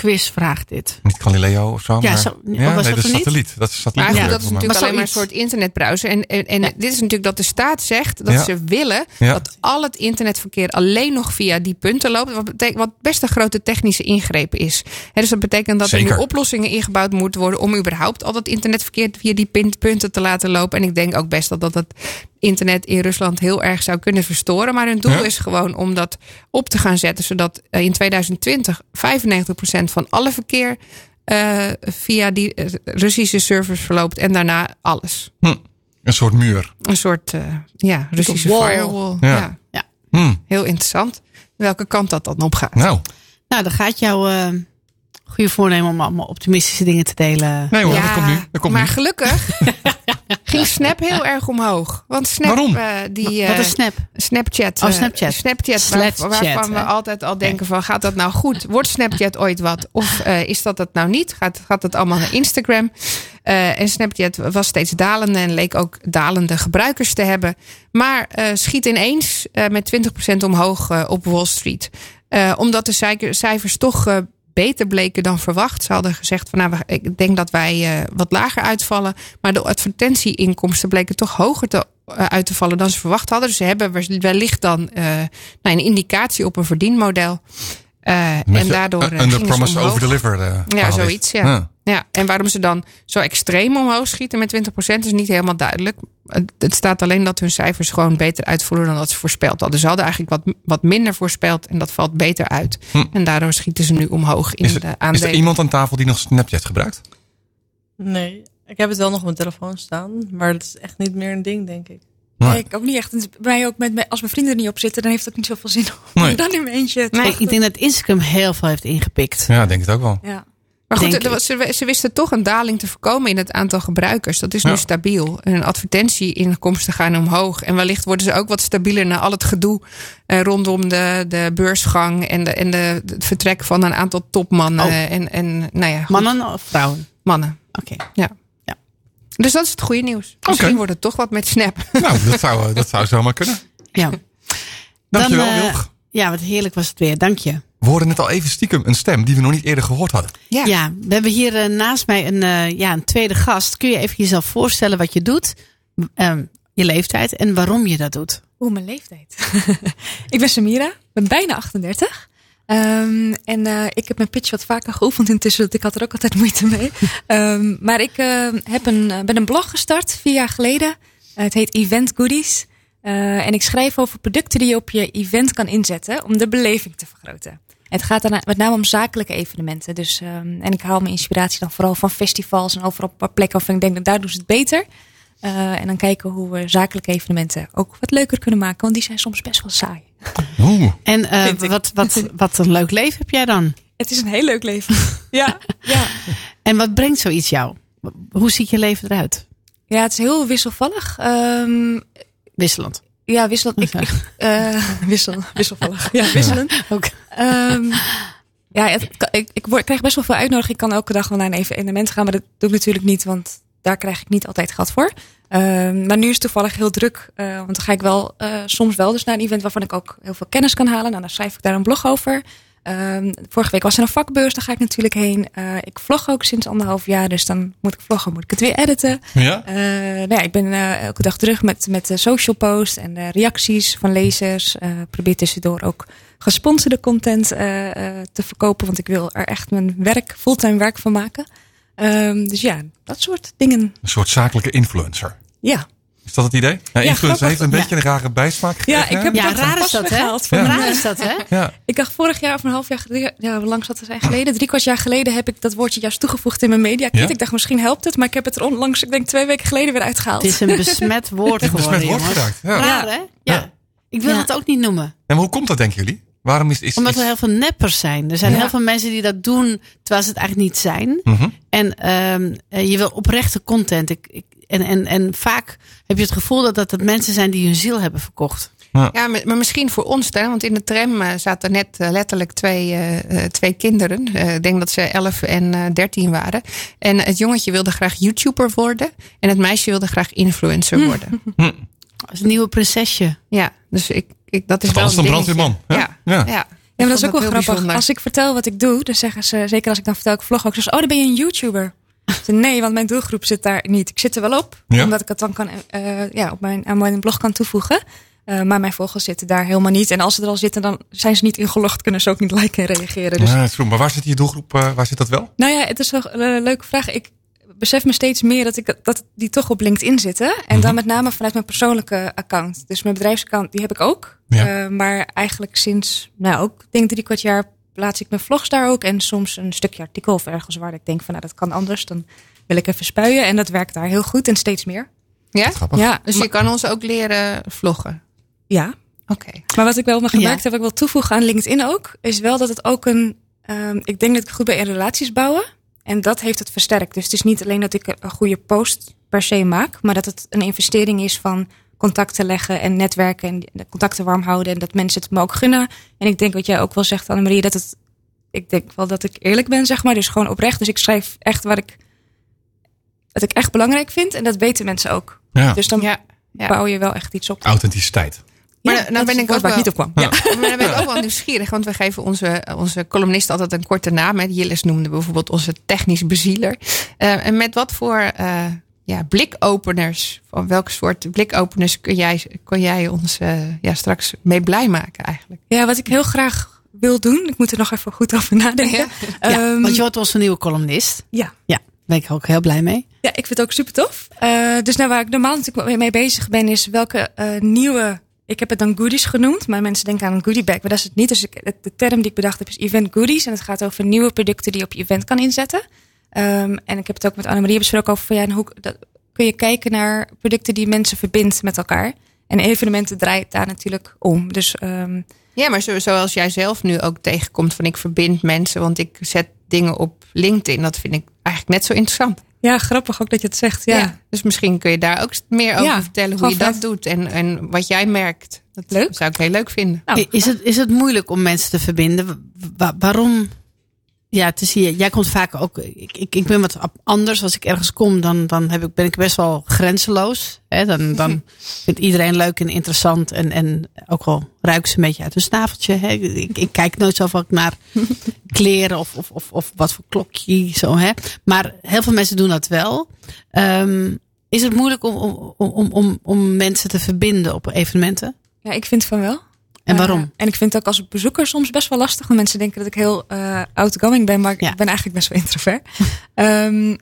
quizvraag dit. Niet Galileo of zo. Ja, maar, zo- ja, was nee, dat satelliet. Dat is satelliet. Maar goed, Ja. dat is natuurlijk Maar alleen maar een soort internetbrowser. En, en, en dit is natuurlijk dat de staat zegt dat Ja. ze willen Ja. dat al het internetverkeer alleen nog via die punten loopt. Wat, betekent, wat best een grote technische ingreep is. Hè, dus dat betekent dat er nu oplossingen ingebouwd moeten worden om überhaupt al dat internetverkeer via die punten te laten lopen. En ik denk ook best dat dat het internet in Rusland heel erg zou kunnen verstoren. Maar hun doel Ja. is gewoon om dat op te gaan zetten, zodat eh, in 2020 95% van alle verkeer eh, via die eh, Russische servers verloopt en daarna alles. Hm. Een soort muur. Een soort eh, ja, Russische wall. firewall. Ja. Ja. Hm. heel interessant. Welke kant dat dan op gaat. Nou, Nou, dan gaat jouw eh, goede voornemen om allemaal optimistische dingen te delen. nee hoor, Ja, dat komt nu. Dat komt maar nu. gelukkig *laughs* ging Snap heel erg omhoog. Want Snap, Waarom? eh, die, Wat eh, is Snap? Snapchat. Oh, eh, Snapchat. Snapchat, Snapchat, waar- waarvan we altijd al denken van gaat dat nou goed? Wordt Snapchat ooit wat? Of eh, is dat het nou niet? Gaat, gaat het allemaal naar Instagram? Eh, en Snapchat was steeds dalende en leek ook dalende gebruikers te hebben. Maar eh, schiet ineens eh, met 20% omhoog eh, op Wall Street. Eh, omdat de cijfer- cijfers toch eh, beter bleken dan verwacht. Ze hadden gezegd van nou, ik denk dat wij eh, wat lager uitvallen. Maar de advertentieinkomsten bleken toch hoger te, eh, uit te vallen dan ze verwacht hadden. Dus ze hebben wellicht dan eh, nou, een indicatie op een verdienmodel. En daardoor Under promise, over deliver. Ja, zoiets, ja. Ja, en waarom ze dan zo extreem omhoog schieten met 20% is niet helemaal duidelijk. Het staat alleen dat hun cijfers gewoon beter uitvoeren dan dat ze voorspeld hadden. Ze hadden eigenlijk wat, wat minder voorspeld en dat valt beter uit. Hm. En daardoor schieten ze nu omhoog in Is, de er, is aandelen. er iemand aan tafel die nog Snapchat gebruikt? Nee, ik heb het wel nog op mijn telefoon staan. Maar het is echt niet meer een ding, denk ik. Nee. Nee, ik ook niet echt. Bij mij ook met, met- als mijn vrienden er niet op zitten, dan heeft het ook niet zoveel zin om Nee. *laughs* dan in mijn eentje. te Ik, denk dat Instagram heel veel heeft ingepikt. Ja, ik denk het ook wel. Ja. Maar goed, er ze, ze wisten toch een daling te voorkomen in het aantal gebruikers. Dat is nu Ja. stabiel. En advertentieinkomsten gaan omhoog. En wellicht worden ze ook wat stabieler na al het gedoe eh, rondom de, de beursgang en, de, en de, het vertrek van een aantal topmannen. Oh. En, en nou ja, goed, Mannen of vrouwen? mannen. Oké. Dus dat is het goede nieuws. Misschien wordt het toch wat met Snap. Nou, dat zou, dat zou zomaar kunnen. Ja. Dankjewel, Dan, eh, Wilg. Ja, wat heerlijk was het weer. Dank je. We hoorden net al even stiekem een stem die we nog niet eerder gehoord hadden. Ja. Ja, we hebben hier eh, naast mij een, eh, ja, een tweede gast. Kun je even jezelf voorstellen wat je doet? Ehm, je leeftijd en waarom je dat doet? Oeh, mijn leeftijd. *laughs* ik ben Samira, ben bijna 38. Ehm, en eh, ik heb mijn pitch wat vaker geoefend intussen, want ik had er ook altijd *laughs* moeite mee. Ehm, maar ik heb een, ben een blog gestart vier jaar geleden. Het heet Event Goodies. Eh, en ik schrijf over producten die je op je event kan inzetten om de beleving te vergroten. Het gaat dan met name om zakelijke evenementen. Dus, ehm, en ik haal mijn inspiratie dan vooral van festivals en overal op plekken waarvan ik denk dat daar doen ze het beter. Eh, en dan kijken hoe we zakelijke evenementen ook wat leuker kunnen maken. Want die zijn soms best wel saai. *laughs* Oeh. En eh, wat, wat, wat een leuk leven heb jij dan? Het is een heel leuk leven. *laughs* ja, ja. En wat brengt zoiets jou? Hoe ziet je leven eruit? ja, het is heel wisselvallig. Ehm, Wisselend. ja, wisselend. Ik, ik, *laughs* eh, wissel, wisselvallig. Ja, wisselend. *laughs* Ook. Ehm, ja, het, kan- ik, ik, word, ik krijg best wel veel uitnodiging. Ik kan elke dag wel naar een evenement gaan, maar dat doe ik natuurlijk niet, want daar krijg ik niet altijd geld voor. Ehm, maar nu is het toevallig heel druk, eh, want dan ga ik wel eh, soms wel dus naar een event waarvan ik ook heel veel kennis kan halen. Nou, dan schrijf ik daar een blog over. Ehm, vorige week was er een vakbeurs, daar ga ik natuurlijk heen. Eh, ik vlog ook sinds anderhalf jaar, dus dan moet ik vloggen, moet ik het weer editen. Ja? Eh, nou ja, ik ben eh, elke dag terug met, met de social post en de reacties van lezers. Probeer tussendoor ook gesponsorde content te verkopen. Want ik wil er echt mijn werk, fulltime werk van maken. Ehm, dus ja, dat soort dingen. Een soort zakelijke influencer. Ja, Is dat het idee? Ja, influencer heeft een beetje een rare bijsmaak Ja, gekregen, ik heb? Ja, dat raar is dat, hè? van Ja. Raar is dat, hè? Ja. Ik dacht vorig jaar of een half jaar geleden, ja, hoe lang zat het zijn geleden? Drie kwart jaar geleden heb ik dat woordje juist toegevoegd in mijn media kit. Ja? Ik dacht misschien helpt het, maar ik heb het er onlangs, ik denk twee weken geleden weer uitgehaald. Het is een besmet *laughs* woord Een besmet geworden, woord geraakt, ja. Raar, hè? Ja. Ja. Ik wil Ja. het ook niet noemen. En maar hoe komt dat, denken jullie? Waarom is, is, Omdat is- er heel veel neppers zijn. Er zijn Ja. heel veel mensen die dat doen terwijl ze het eigenlijk niet zijn. Mhm. En ehm, eh, je wil oprechte content. Ik, ik, en, en, en vaak heb je het gevoel dat, dat het mensen zijn die hun ziel hebben verkocht. Ja, maar maar misschien voor ons dan. Want in de tram eh, zaten net eh, letterlijk twee, eh, eh, twee kinderen. Eh, ik denk dat ze 11 en eh 13 waren. En het jongetje wilde graag YouTuber worden. En het meisje wilde graag influencer worden. Als een nieuwe prinsesje. Ja, dus ik, ik, dat is Of wel anders een brandweerman? Ja, Ja. ja. Ja, maar dat is ook wel grappig. bijzonder. Als ik vertel wat ik doe, dan zeggen ze, zeker als ik dan vertel, ik vlog ook, dus, oh, dan ben je een YouTuber. Nee, want mijn doelgroep zit daar niet. Ik zit er wel op, Ja. omdat ik het dan kan, eh, ja, op mijn, aan mijn blog kan toevoegen. Eh, maar mijn volgers zitten daar helemaal niet. En als ze er al zitten, dan zijn ze niet ingelogd, kunnen ze ook niet liken en reageren. Dus Ja. Maar waar zit je doelgroep? eh, waar zit dat wel? Nou ja, het is een leuke vraag. Ik besef me steeds meer dat, ik, dat die toch op LinkedIn zitten. En dan met name vanuit mijn persoonlijke account. Dus mijn bedrijfsaccount, die heb ik ook. Ja. Maar eigenlijk sinds, nou ook, ik denk drie kwart jaar plaats ik mijn vlogs daar ook. En soms een stukje artikel of ergens waar ik denk van, nou dat kan anders. Dan wil ik even spuien. En dat werkt daar heel goed en steeds meer. Ja? Grappig. Ja, Dus je kan ons ook leren vloggen. ja. Oké. Maar wat ik wel me gemerkt Ja. heb, wat ik wil toevoegen aan LinkedIn ook, is wel dat het ook een. ehm, ik denk dat ik goed ben in relaties bouwen. En dat heeft het versterkt. Dus het is niet alleen dat ik een goede post per se maak, maar dat het een investering is van contacten leggen en netwerken en de contacten warm houden. En dat mensen het me ook gunnen. En ik denk wat jij ook wel zegt, Annemarie, dat het. Ik denk wel dat ik eerlijk ben, zeg maar. Dus gewoon oprecht. Dus ik schrijf echt wat ik. Wat ik echt belangrijk vind. En dat weten mensen ook. Ja. Dus dan Ja. ja. bouw je wel echt iets op. Authenticiteit. Maar Ja, dat ben ik ook woord waar ik wel- niet op kwam. Ja. Maar dan ben ik ook wel nieuwsgierig, want we geven onze, onze columnist altijd een korte naam. Jillis noemde bijvoorbeeld onze technisch bezieler. Eh, en met wat voor eh, ja, blikopeners, van welk soort blikopeners kun jij, kun jij ons eh, ja, straks mee blij maken eigenlijk? Ja, wat ik heel graag wil doen, ik moet er nog even goed over nadenken. Ja. Ja, Ehm, want je wordt onze nieuwe columnist. ja. Ja, daar ben ik ook heel blij mee. ja, ik vind het ook super tof. Eh, dus nou, waar ik normaal natuurlijk mee- bezig ben, is welke eh, nieuwe. Ik heb het dan goodies genoemd, maar mensen denken aan een goodie bag, maar dat is het niet. Dus ik, de term die ik bedacht heb is event goodies. En het gaat over nieuwe producten die je op je event kan inzetten. Ehm, en ik heb het ook met Annemarie besproken over van ja, en hoe dat, kun je kijken naar producten die mensen verbindt met elkaar. En evenementen draait daar natuurlijk om. Dus ehm, Ja, maar zo, zoals jij zelf nu ook tegenkomt van ik verbind mensen, want ik zet dingen op LinkedIn. Dat vind ik eigenlijk net zo interessant. ja, grappig ook dat je het zegt. Ja. Dus misschien kun je daar ook meer over Ja, vertellen hoe je dat doet en, en wat jij merkt. Dat Leuk. zou ik heel leuk vinden. Nou, is, het, is het moeilijk om mensen te verbinden? Wa- waarom? Ja, is hier, jij komt vaak ook. Ik, ik, ik ben wat anders. Als ik ergens kom, dan, dan heb ik, ben ik best wel grenzeloos. Hè? Dan, dan *laughs* vindt iedereen leuk en interessant. En, en ook al ruiken ze een beetje uit hun snaveltje. Hè? Ik, ik kijk nooit zo vaak naar *laughs* kleren of, of, of, of wat voor klokje. Zo, hè? Maar heel veel mensen doen dat wel. Ehm, is het moeilijk om, om, om, om, om mensen te verbinden op evenementen? ja, ik vind van wel. En waarom? En ik vind het ook als bezoeker soms best wel lastig. Want mensen denken dat ik heel eh outgoing ben, maar ik ben eigenlijk best wel introvert. *laughs* Ehm,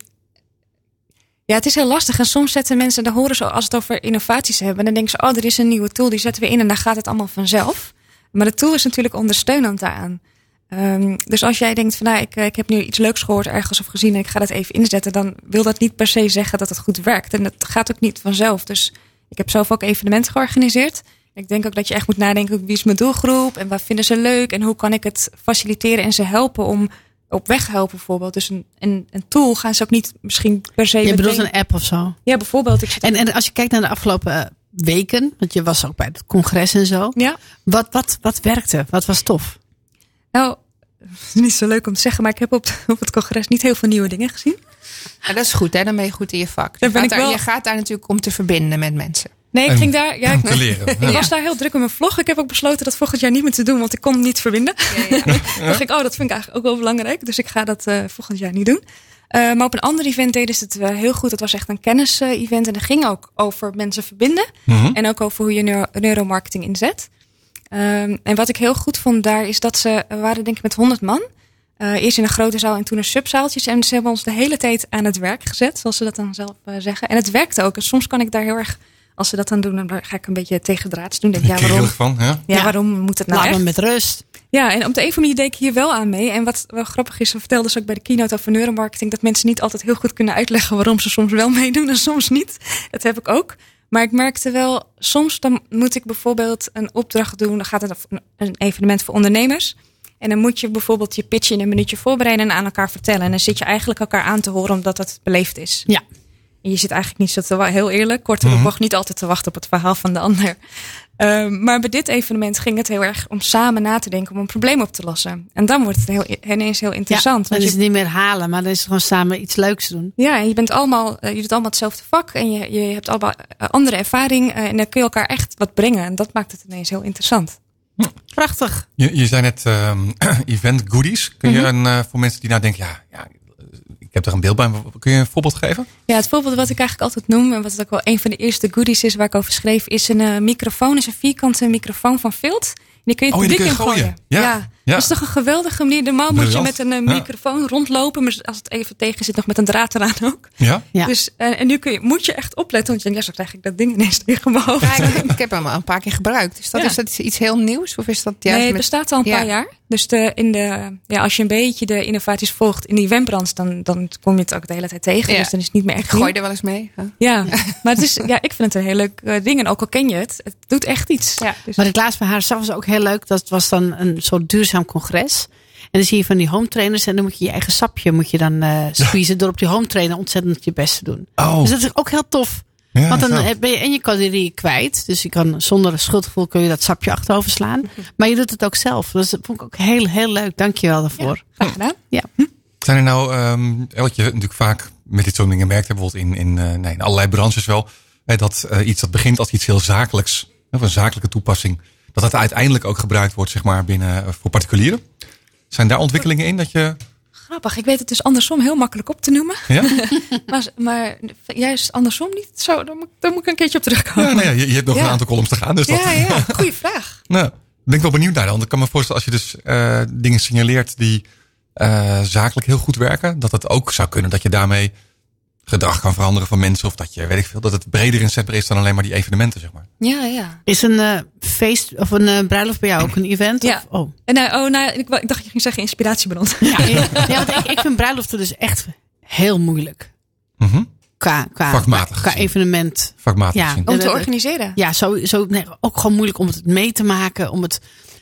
ja, het is heel lastig. En soms zetten mensen, dan horen ze als het over innovaties hebben. Dan denken ze, oh, er is een nieuwe tool, die zetten we in en dan gaat het allemaal vanzelf. Maar de tool is natuurlijk ondersteunend daaraan. Ehm, dus als jij denkt van, nou, ik, eh, ik heb nu iets leuks gehoord ergens of gezien en ik ga dat even inzetten, dan wil dat niet per se zeggen dat het goed werkt. En dat gaat ook niet vanzelf. Dus ik heb zelf ook evenementen georganiseerd. Ik denk ook dat je echt moet nadenken wie is mijn doelgroep en wat vinden ze leuk en hoe kan ik het faciliteren en ze helpen om op weg helpen bijvoorbeeld. Dus een, een, een tool gaan ze ook niet misschien per se. Je bedoelt een app of zo? Ja, bijvoorbeeld. Ik zit En, en als je kijkt naar de afgelopen eh, weken, want je was ook bij het congres en zo. ja, Wat, wat, wat werkte? Wat was tof? nou, *laughs* niet zo leuk om te zeggen, maar ik heb op, *laughs* op het congres niet heel veel nieuwe dingen gezien. Ja, dat is goed, hè? dan ben je goed in je vak. Je Daar ben gaat, ik daar, wel- je gaat daar natuurlijk om te verbinden met mensen. Nee, ik En- ging daar. Ja, Om ik, te leren. *laughs* ik Ja. was daar heel druk met mijn vlog. Ik heb ook besloten dat volgend jaar niet meer te doen, want ik kon het niet verbinden. *laughs* Toen dacht ik, oh, dat vind ik eigenlijk ook wel belangrijk. Dus ik ga dat eh, volgend jaar niet doen. Eh, maar op een ander event deden ze het wel heel goed. Het was echt een kennis-event. En dat ging ook over mensen verbinden. Mhm. En ook over hoe je neuro- neuromarketing inzet. Ehm, en wat ik heel goed vond daar is dat ze we waren denk ik met 100 man. Eh, eerst in een grote zaal en toen een subzaaltjes. En ze hebben ons de hele tijd aan het werk gezet, zoals ze dat dan zelf zeggen. En het werkte ook. En soms kan ik daar heel erg Als ze dat dan doen, dan ga ik een beetje tegendraads doen. Denk, Ik ja, waarom, van, ja? ja, Ja. waarom moet het nou Laat echt? me met rust. Ja, en op de een of andere manier deed ik hier wel aan mee. En wat wel grappig is, we vertelden dus ook bij de keynote over neuromarketing... dat mensen niet altijd heel goed kunnen uitleggen waarom ze soms wel *laughs* meedoen en soms niet. Dat heb ik ook. Maar ik merkte wel, soms dan moet ik bijvoorbeeld een opdracht doen. Dan gaat het een evenement voor ondernemers. En dan moet je bijvoorbeeld je pitch in een minuutje voorbereiden en aan elkaar vertellen. En dan zit je eigenlijk elkaar aan te horen omdat het beleefd is. Ja. Je zit eigenlijk niet zo te wa- heel eerlijk, kort door de bocht, niet altijd te wachten op het verhaal van de ander. Ehm, maar bij dit evenement ging het heel erg om samen na te denken om een probleem op te lossen. En dan wordt het heel, ineens heel interessant. Ja, dan want is je, het niet meer halen, maar dan is het gewoon samen iets leuks doen. ja, en je bent allemaal, eh, je doet allemaal hetzelfde vak en je, je hebt allemaal eh, andere ervaring. eh, en dan kun je elkaar echt wat brengen. En dat maakt het ineens heel interessant. Prachtig. Je, je zei net ehm, *clears throat* event goodies. Kun je Mhm. een, voor mensen die nou denken, ja, ja, heb er een beeld bij. Kun je een voorbeeld geven? Ja, het voorbeeld wat ik eigenlijk altijd noem, en wat ook wel een van de eerste goodies is waar ik over schreef, is een eh, microfoon, is een vierkante microfoon van Vilt. Die kun je Oh, het publiek je in gooien. gooien. Ja, ja. Dat is toch een geweldige manier. Normaal moet je met een eh, Ja. microfoon rondlopen, maar als het even tegen zit, nog met een draad eraan ook. Ja? Ja. Dus, eh, en nu kun je, moet je echt opletten, want je denkt, ja, zo krijg ik dat ding ineens tegen mijn hoofd. Ja, ik, ik heb hem al een paar keer gebruikt. Dus dat, Ja. is dat iets heel nieuws? Of is dat juist nee, het bestaat al een Ja. paar jaar. Dus de, in de, ja, als je een beetje de innovaties volgt in die eventbranche, dan, dan kom je het ook de hele tijd tegen. Ja. Dus dan is het niet meer echt gooi er wel eens mee. hè? Ja, maar het is, ja, ik vind het een heel leuk eh, ding. En ook al ken je het, het doet echt iets. Ja. Dus, Wat ik laatst bij haar was ook heel leuk. Dat was dan een soort duurzaam congres. En dan zie je van die home trainers. En dan moet je je eigen sapje moet je dan eh squeezen. Door op die home trainer ontzettend je best te doen. Oh, Dus dat is ook heel tof. ja, Want dan zo. ben je en je calorieën kwijt. Dus je kan zonder schuldgevoel kun je dat sapje achterover slaan. Maar je doet het ook zelf. Dus dat vond ik ook heel, heel leuk. Dank je wel daarvoor. graag gedaan. Zijn er nou, ehm, wat je natuurlijk vaak met dit soort dingen merkt, bijvoorbeeld in, in, eh, nee, in allerlei branches wel, hè, dat eh, iets dat begint als iets heel zakelijks, of een zakelijke toepassing, dat dat uiteindelijk ook gebruikt wordt, zeg maar, binnen eh, voor particulieren. Zijn daar ontwikkelingen in dat je, Grappig. Ik weet het dus andersom heel makkelijk op te noemen. ja? *laughs* Maar, maar juist andersom niet. Zo, daar moet, daar moet ik een keertje op terugkomen. Ja, nou ja, je, je hebt nog Ja. een aantal columns te gaan, dus dat, ja, ja. Goeie vraag. *laughs* nou, ben ik wel benieuwd naar dan. Want ik kan me voorstellen als je dus eh, dingen signaleert die eh, zakelijk heel goed werken, dat het ook zou kunnen dat je daarmee gedrag kan veranderen van mensen of dat je, weet ik veel, dat het breder inzetbaar is dan alleen maar die evenementen, zeg maar. Ja, ja. Is een eh, feest of een eh, bruiloft bij jou ook een event? Ja. Of, oh. En, nou, oh, nou, ik, wou- ik dacht je ging zeggen inspiratiebron. Ja, ja, want ik, ik vind bruiloften dus echt heel moeilijk. Mhm. Qua, qua, Vakmatig qua evenement. Vakmatig Ja. Om Ja, te organiseren. Ja, zo, zo, nee, ook gewoon moeilijk om het mee te maken, om het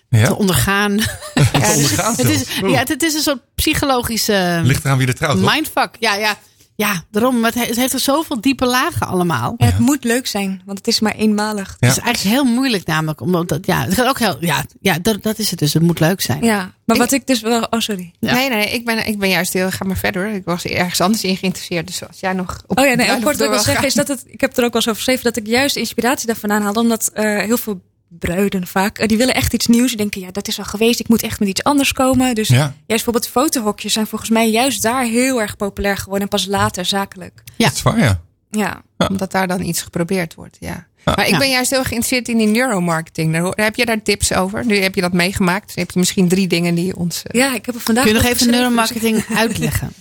Ja? te ondergaan. *laughs* Te ondergaan Het is, ja, het, het is een soort psychologische Ligt eraan wie er trouwt, toch? mindfuck. Ja, ja, ja, daarom. maar Het, he- het heeft er zoveel diepe lagen allemaal. Ja, het moet leuk zijn, want het is maar eenmalig. Ja. Het is eigenlijk heel moeilijk namelijk. Omdat, dat, ja, het gaat ook heel, ja, ja dat, dat is het dus. Het moet leuk zijn. Ja, maar wat ik dus wel... Oh, sorry. Ja. Nee, nee, ik ben, ik ben juist heel... Ga maar verder. Ik was ergens anders in geïnteresseerd. Dus als jij nog... Op Oh ja, nee, kort wat ik wil wil zeggen is dat het... Ik heb er ook wel eens over geschreven dat ik juist inspiratie daarvan aanhaal. Omdat eh, heel veel bruiden vaak, eh, die willen echt iets nieuws. Die denken, ja, dat is al geweest. Ik moet echt met iets anders komen. Dus Ja. juist bijvoorbeeld fotohokjes zijn volgens mij juist daar heel erg populair geworden. En pas later zakelijk. Ja. Dat is waar, ja. Ja. Omdat daar dan iets geprobeerd wordt, ja. Ja. Maar ik Ja. ben juist heel geïnteresseerd in die neuromarketing. Daar, heb je daar tips over? Nu heb je dat meegemaakt. heb je misschien drie dingen die je ons... eh, ja, ik heb er vandaag Kun je nog even neuromarketing *laughs* uitleggen?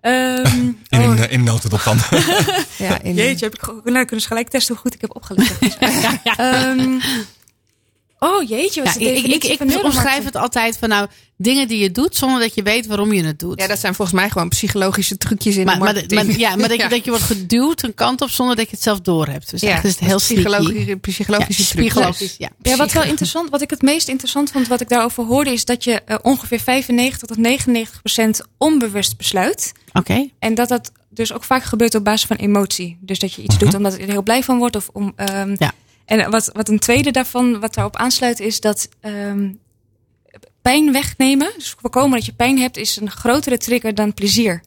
Ehm, *laughs* In, oh, eh, in notendop dan. *laughs* ja, in, Jeetje, heb ik nou, kunnen ze gelijk testen hoe goed ik heb opgelet. Ehm, oh jeetje, wat Ja, ik, ik, ik, ik omschrijf het altijd van nou dingen die je doet zonder dat je weet waarom je het doet. ja, dat zijn volgens mij gewoon psychologische trucjes in maar, de maar, marketing. maar- ja, maar dat je, *laughs* Ja. dat je wordt geduwd een kant op zonder dat je het zelf doorhebt. Dus Ja, echt is het heel psychologische, psychologische Ja, trucjes. psychologisch, ja. Ja, wat wel interessant, wat ik het meest interessant vond, wat ik daarover hoorde, is dat je eh, ongeveer 95 tot 99 procent onbewust besluit. Oké. En dat dat dus ook vaak gebeurt op basis van emotie. Dus dat je iets doet omdat je er heel blij van wordt. Of om, ehm, Ja. En wat, wat een tweede daarvan, wat daarop aansluit, is dat ehm, pijn wegnemen. Dus voorkomen dat je pijn hebt, is een grotere trigger dan plezier.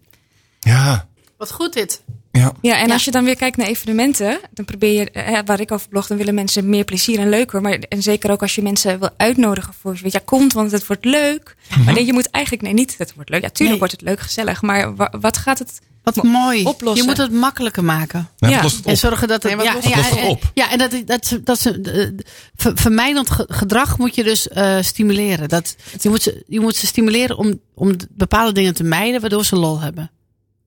Ja, Wat goed dit. ja. Ja, en Ja. als je dan weer kijkt naar evenementen, dan probeer je, eh, waar ik over blog, dan willen mensen meer plezier en leuker. Maar en zeker ook als je mensen wil uitnodigen voor, weet je, ja, komt, want het wordt leuk. Maar nee, je moet eigenlijk, nee, niet, het wordt leuk. Ja, tuurlijk Nee. wordt het leuk, gezellig. Maar wa- wat gaat het? Wat mooi. Oplossen. Je moet het makkelijker maken. Ja, het En zorgen dat het. Nee, ja, het ja, op? ja, en dat, dat, dat, dat ze, eh, ver- vermijdend ge- gedrag moet je dus eh, stimuleren. Dat, je, moet ze, je moet ze stimuleren om, om bepaalde dingen te mijden, waardoor ze lol hebben.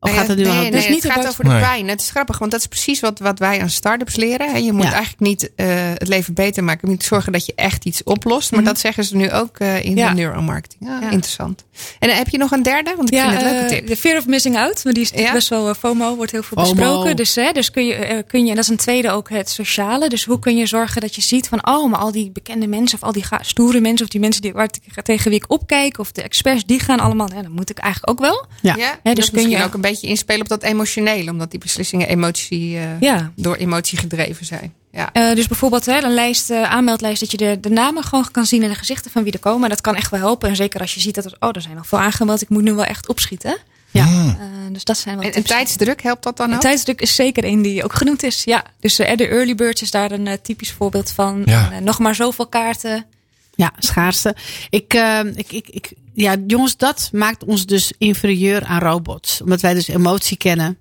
Of Nee, gaat het nu nee, al nee, Dus het niet gaat over de Nee. pijn. Het is grappig, want dat is precies wat, wat wij aan start-ups leren. hè. Je moet Ja. eigenlijk niet eh, het leven beter maken. Je moet zorgen dat je echt iets oplost. Maar Mhm. dat zeggen ze nu ook eh, in Ja. de neuromarketing. Ja, Ja. Interessant. En dan heb je nog een derde? Want ik vind het een leuke eh, tip. de fear of missing out. Maar die is Ja? best wel eh, FOMO, wordt heel veel FOMO. besproken. Dus, hè, dus kun je, eh, kun je, en dat is een tweede ook het sociale. Dus hoe kun je zorgen dat je ziet van, oh, maar al die bekende mensen of al die stoere mensen of die mensen die, waar tegen wie ik opkijk of de experts, die gaan allemaal, ja, dan moet ik eigenlijk ook wel. Ja. Ja, dus kun je ook een beetje inspelen op dat emotionele. Omdat die beslissingen emotie, eh, Ja. door emotie gedreven zijn. Ja. Eh, dus bijvoorbeeld hè, een lijst, eh, aanmeldlijst, dat je de, de namen gewoon kan zien en de gezichten van wie er komen. Dat kan echt wel helpen. En zeker als je ziet dat er, oh, er zijn nog veel aangemeld, ik moet nu wel echt opschieten. Ja. Eh, dus dat zijn wel En, en tijdsdruk, helpt dat dan ook? tijdsdruk is zeker een die ook genoemd is. Ja, dus eh, de early birds is daar een typisch voorbeeld van. Ja. En, nog maar zoveel kaarten. Ja, schaarste. Ik, ik, ik, ik, ja, jongens, dat maakt ons dus inferieur aan robots. Omdat wij dus emotie kennen.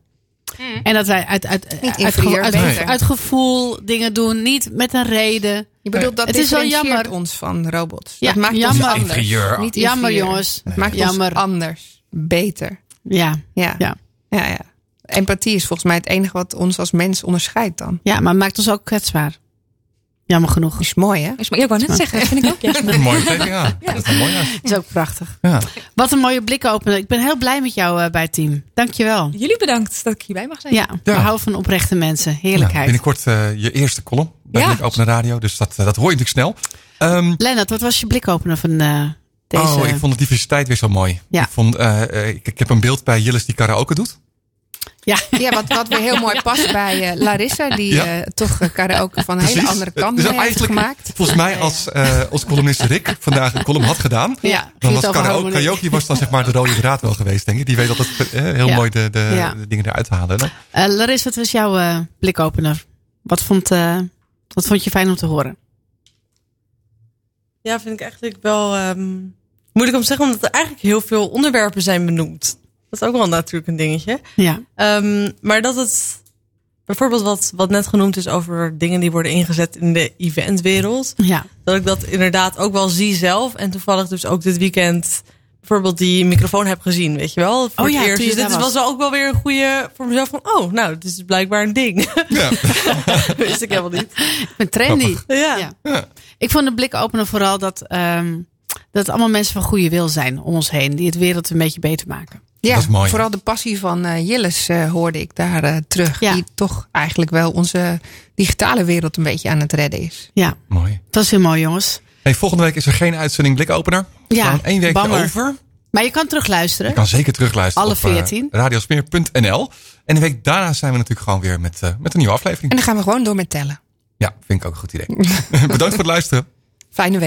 En dat wij uit, uit, uit, inferieur, uit, beter. uit gevoel dingen doen. Niet met een reden. Je bedoelt dat Het is wel jammer. ons van robots. Ja, dat maakt jammer. ons anders. Inferieur. Niet Jammer, jongens. Het maakt Jammer. ons anders. Beter. Ja, Ja. Ja. ja, ja. Empathie is volgens mij het enige wat ons als mens onderscheidt dan. ja, maar het maakt ons ook kwetsbaar. Jammer genoeg. Dat is mooi, hè? Dus, maar ik wou net zeggen, dat vind ik ook. Een mooie teken, ja. Dat is mooi is ook prachtig. Ja. Wat een mooie blik openen. Ik ben heel blij met jou eh, bij het team. Dankjewel. Jullie bedankt dat ik hierbij mag zijn. Ja, we Ja. houden van oprechte mensen. Ja, Heerlijkheid. binnenkort eh, je eerste column bij Ja. Blik Open Radio. Dus dat, eh, dat hoor je natuurlijk snel. Ehm, Lennart, wat was je blikopener van eh, deze? Oh, ik vond de diversiteit weer zo mooi. Ja. Ik, vond, ik, ik heb een beeld bij Jillis die karaoke doet. Ja, Ja, wat, wat weer heel mooi past bij eh, Larissa, die Ja. eh, toch eh, karaoke van een hele andere kant Dus heeft eigenlijk, gemaakt. Volgens mij als, eh als columnist Rick vandaag een column had gedaan. Ja, dan was karaoke, karaoke was dan zeg maar de rode draad wel geweest, denk ik. Die weet altijd heel Ja. mooi de, de, Ja. de dingen eruit te halen. hè? Eh Larissa, wat was jouw eh, blikopener? Wat vond, eh, wat vond je fijn om te horen? Ja, vind ik eigenlijk wel ehm, moeilijk om te zeggen, omdat er eigenlijk heel veel onderwerpen zijn benoemd. Dat is ook wel natuurlijk een dingetje. Ja, Ehm, maar dat het bijvoorbeeld wat, wat net genoemd is over dingen die worden ingezet in de eventwereld. ja, Dat ik dat inderdaad ook wel zie zelf. En toevallig dus ook dit weekend bijvoorbeeld die microfoon heb gezien, weet je wel. Voor Oh het ja, eerst. je Dus dit was was. wel ook wel weer een goede voor mezelf van, oh, nou, dit is blijkbaar een ding. Ja. *laughs* Wist ik helemaal niet. ik ben trendy. Ja. Ja. Ik vond de blikopener vooral dat, ehm, dat het allemaal mensen van goede wil zijn om ons heen. Die het wereld een beetje beter maken. Ja, Dat is mooi. vooral de passie van eh Jillis eh, hoorde ik daar eh, terug. Ja. Die toch eigenlijk wel onze digitale wereld een beetje aan het redden is. Ja, Mooi. dat is heel mooi jongens. Hey, volgende week is er geen uitzending Blikopener. We Ja, slaan één week over. Maar je kan terugluisteren. Je kan zeker terugluisteren Alle op eh, 14. radiosmeer.nl. En de week daarna zijn we natuurlijk gewoon weer met, met een nieuwe aflevering. En dan gaan we gewoon door met tellen. Ja, vind ik ook een goed idee. *laughs* Bedankt voor het luisteren. Fijne week.